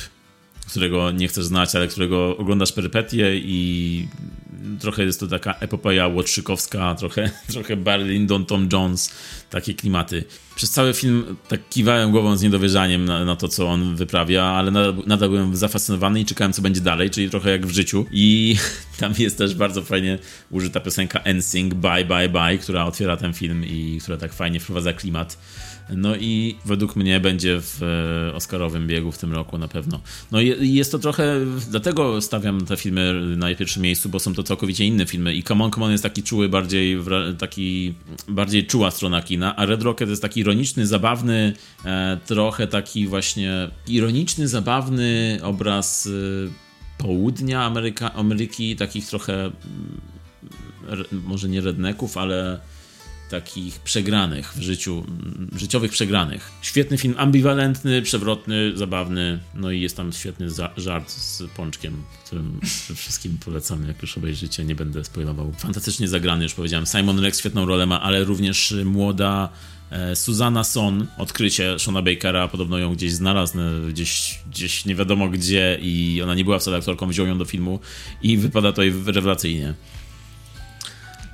którego nie chcesz znać, ale którego oglądasz perypetie i trochę jest to taka epopeja łotrzykowska, trochę, trochę Barry Lyndon, Tom Jones, takie klimaty. Przez cały film tak kiwałem głową z niedowierzaniem na, na to, co on wyprawia, ale nadal, nadal, byłem zafascynowany i czekałem, co będzie dalej, czyli trochę jak w życiu. I tam jest też bardzo fajnie użyta piosenka NSYNC, Bye Bye Bye, która otwiera ten film i która tak fajnie wprowadza klimat no i według mnie będzie w e, Oscarowym biegu w tym roku na pewno. No i jest to trochę, dlatego stawiam te filmy na pierwszym miejscu, bo są to całkowicie inne filmy i Come On, Come On jest taki czuły, bardziej, taki, bardziej czuła strona kina, a Red Rocket jest taki ironiczny, zabawny, e, trochę taki właśnie ironiczny, zabawny obraz e, południa Ameryka, Ameryki, takich trochę może nie redneków, ale takich przegranych w życiu, życiowych przegranych. Świetny film, ambiwalentny, przewrotny, zabawny, no i jest tam świetny żart z Pączkiem, którym wszystkim polecamy, jak już obejrzycie, nie będę spoilował. Fantastycznie zagrany, już powiedziałem. Simon Rex świetną rolę ma, ale również młoda e, Susanna Son, odkrycie Shona Bakera, podobno ją gdzieś znalazł, e, gdzieś, gdzieś nie wiadomo gdzie i ona nie była wcale aktorką, wziął ją do filmu i wypada to rewelacyjnie.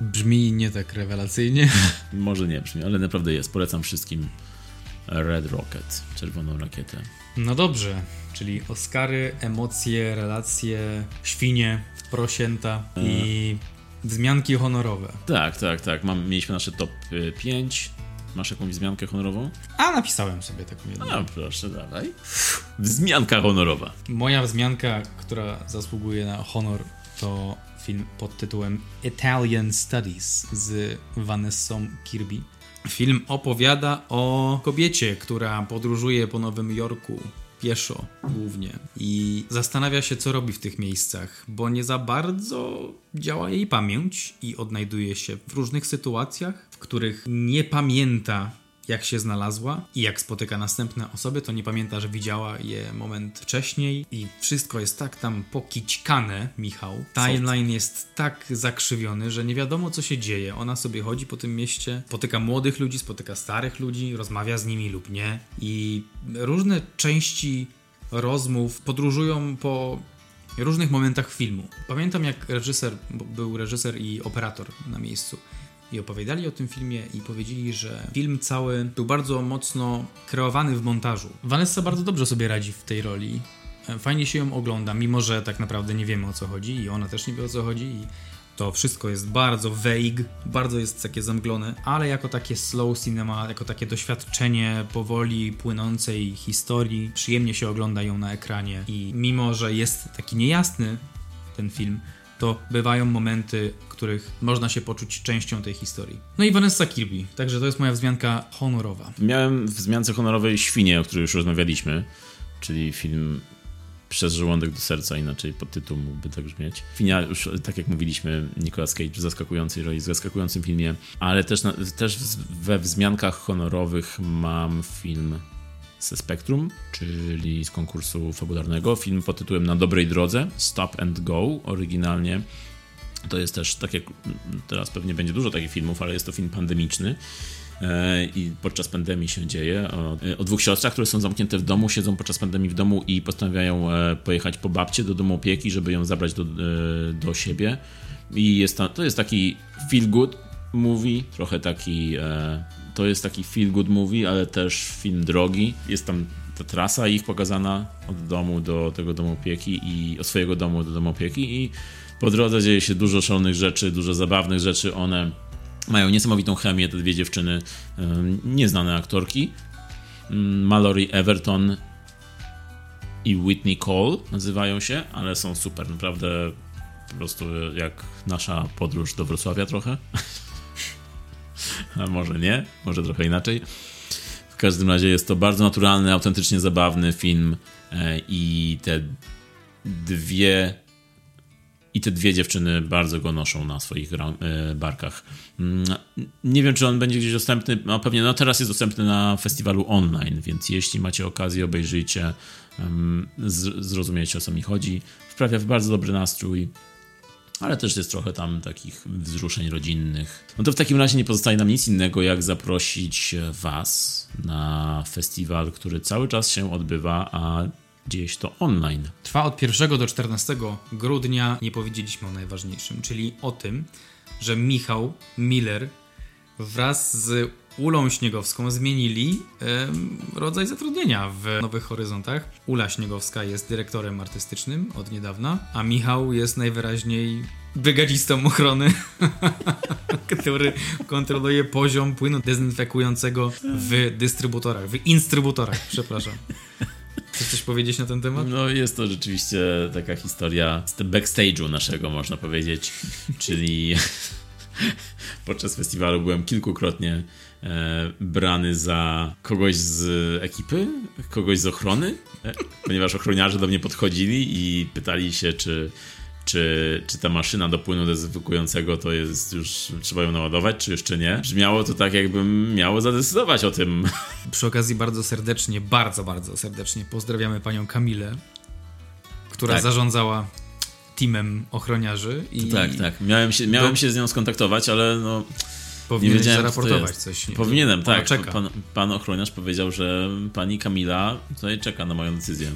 Brzmi nie tak rewelacyjnie. Może nie brzmi, ale naprawdę jest. Polecam wszystkim Red Rocket, czerwoną rakietę. No dobrze, czyli Oscary, emocje, relacje, świnie, prosięta i wzmianki honorowe. Tak, tak, tak. Mam, mieliśmy nasze top 5. Masz jakąś wzmiankę honorową? A napisałem sobie taką jedną. A proszę, dawaj. Wzmianka honorowa. Moja wzmianka, która zasługuje na honor, to film pod tytułem Italian Studies z Vanessą Kirby. Film opowiada o kobiecie, która podróżuje po Nowym Jorku pieszo głównie i zastanawia się, co robi w tych miejscach, bo nie za bardzo działa jej pamięć i odnajduje się w różnych sytuacjach, w których nie pamięta jak się znalazła i jak spotyka następne osoby, to nie pamięta, że widziała je moment wcześniej i wszystko jest tak tam pokićkane, Michał. Timeline jest tak zakrzywiony, że nie wiadomo co się dzieje. Ona sobie chodzi po tym mieście, spotyka młodych ludzi, spotyka starych ludzi, rozmawia z nimi lub nie i różne części rozmów podróżują po różnych momentach filmu. Pamiętam jak reżyser, był reżyser i operator na miejscu i opowiadali o tym filmie i powiedzieli, że film cały był bardzo mocno kreowany w montażu. Vanessa bardzo dobrze sobie radzi w tej roli. E, Fajnie się ją ogląda, mimo że tak naprawdę nie wiemy o co chodzi i ona też nie wie o co chodzi i to wszystko jest bardzo vague, bardzo jest takie zamglone, ale jako takie slow cinema, jako takie doświadczenie powoli płynącej historii, przyjemnie się ogląda ją na ekranie i mimo, że jest taki niejasny ten film, to bywają momenty, w których można się poczuć częścią tej historii. No i Vanessa Kirby, także to jest moja wzmianka honorowa. Miałem w wzmiance honorowej Świnie, o której już rozmawialiśmy, czyli film przez żołądek do serca, inaczej podtytuł mógłby tak brzmieć. Finia, już tak jak mówiliśmy, Nicolas Cage w zaskakującej roli, w zaskakującym filmie, ale też, też we wzmiankach honorowych mam film ze Spectrum, czyli z konkursu fabularnego. Film pod tytułem Na dobrej drodze, Stop and Go, oryginalnie. To jest też, tak jak teraz pewnie będzie dużo takich filmów, ale jest to film pandemiczny. E, I podczas pandemii się dzieje o, o, dwóch siostrach, które są zamknięte w domu, siedzą podczas pandemii w domu i postanawiają e, pojechać po babcie do domu opieki, żeby ją zabrać do, e, do siebie. I jest to, to jest taki feel good movie, trochę taki to jest taki feel good movie, ale też film drogi. Jest tam ta trasa ich pokazana od domu do tego domu opieki i od swojego domu do domu opieki i po drodze dzieje się dużo szalonych rzeczy, dużo zabawnych rzeczy. One mają niesamowitą chemię, te dwie dziewczyny, nieznane aktorki. Mallory Everton i Whitney Cole nazywają się, ale są super, naprawdę po prostu jak nasza podróż do Wrocławia trochę. a może nie, może trochę inaczej. W każdym razie jest to bardzo naturalny, autentycznie zabawny film e, i te dwie i te dwie dziewczyny bardzo go noszą na swoich e, barkach. Mm, nie wiem, czy on będzie gdzieś dostępny. No pewnie, no teraz jest dostępny na festiwalu online, więc jeśli macie okazję, obejrzyjcie, zrozumiecie o co mi chodzi. Wprawia w bardzo dobry nastrój ale też jest trochę tam takich wzruszeń rodzinnych. No to w takim razie nie pozostaje nam nic innego, jak zaprosić Was na festiwal, który cały czas się odbywa, a się to online. Trwa od 1 do 14 grudnia. Nie powiedzieliśmy o najważniejszym, czyli o tym, że Michał Miller wraz z Ulą Śniegowską zmienili rodzaj zatrudnienia w Nowych Horyzontach. Ula Śniegowska jest dyrektorem artystycznym od niedawna, a Michał jest najwyraźniej brygadzistą ochrony, który kontroluje poziom płynu dezynfekującego w dystrybutorach, w instrybutorach, przepraszam. Chcesz coś powiedzieć na ten temat? No jest to rzeczywiście taka historia z backstage'u naszego, można powiedzieć, czyli podczas festiwalu byłem kilkukrotnie e, brany za kogoś z ekipy, kogoś z ochrony, e, ponieważ ochroniarze do mnie podchodzili i pytali się, czy czy, czy ta maszyna do płynu dezynfekującego to jest już, trzeba ją naładować, czy jeszcze nie. Brzmiało to tak, jakbym miało zadecydować o tym. Przy okazji bardzo serdecznie, bardzo, bardzo serdecznie pozdrawiamy panią Kamilę, która Tak. zarządzała teamem ochroniarzy i Tak, tak. Miałem się, miałem Do- się z nią skontaktować, ale no, powinieneś wiedziałem, zaraportować coś. Nie? powinienem, tak. czeka. Pan, pan ochroniarz powiedział, że pani Kamila tutaj czeka na moją decyzję.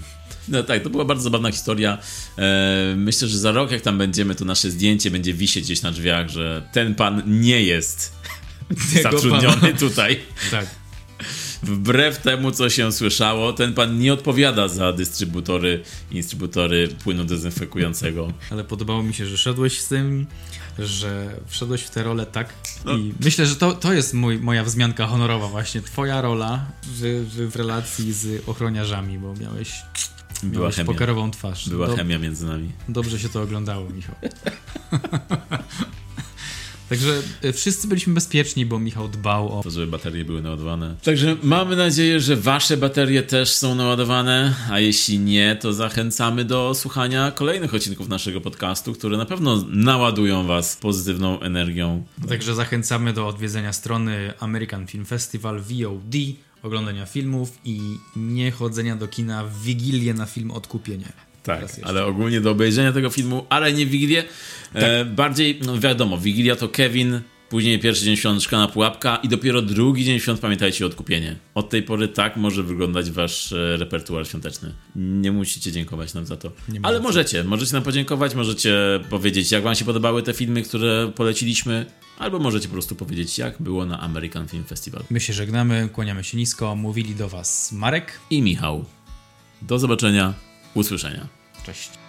No tak, to była bardzo zabawna historia. E, myślę, że za rok, jak tam będziemy, to nasze zdjęcie będzie wisieć gdzieś na drzwiach, że ten pan nie jest zatrudniony pana. tutaj. Tak. Wbrew temu, co się słyszało, ten pan nie odpowiada za dystrybutory i instrybutory płynu dezynfekującego. Ale podobało mi się, że szedłeś z tym, że wszedłeś w tę rolę tak No. i myślę, że to, to jest mój, moja wzmianka honorowa właśnie, twoja rola w, w, w relacji z ochroniarzami, bo miałeś, Była miałeś chemia. pokerową twarz. Była Do- chemia między nami. Dobrze się to oglądało, Michał. Także y, wszyscy byliśmy bezpieczni, bo Michał dbał o To, żeby baterie były naładowane. Także mamy nadzieję, że wasze baterie też są naładowane, a jeśli nie, to zachęcamy do słuchania kolejnych odcinków naszego podcastu, które na pewno naładują was pozytywną energią. Także zachęcamy do odwiedzenia strony American Film Festival VOD, oglądania filmów i nie chodzenia do kina w Wigilię na film Odkupienie. Tak, ale ogólnie do obejrzenia tego filmu, ale nie Wigilię. E, bardziej, no wiadomo, Wigilia to Kevin, później pierwszy dzień świąt szklana pułapka i dopiero drugi dzień świąt pamiętajcie odkupienie. Od tej pory tak może wyglądać wasz e, repertuar świąteczny. Nie musicie dziękować nam za to. Ale możecie, możecie nam podziękować, możecie powiedzieć jak wam się podobały te filmy, które poleciliśmy, albo możecie po prostu powiedzieć jak było na American Film Festival. My się żegnamy, kłaniamy się nisko. Mówili do Was Marek. I Michał. Do zobaczenia, usłyszenia. Cześć.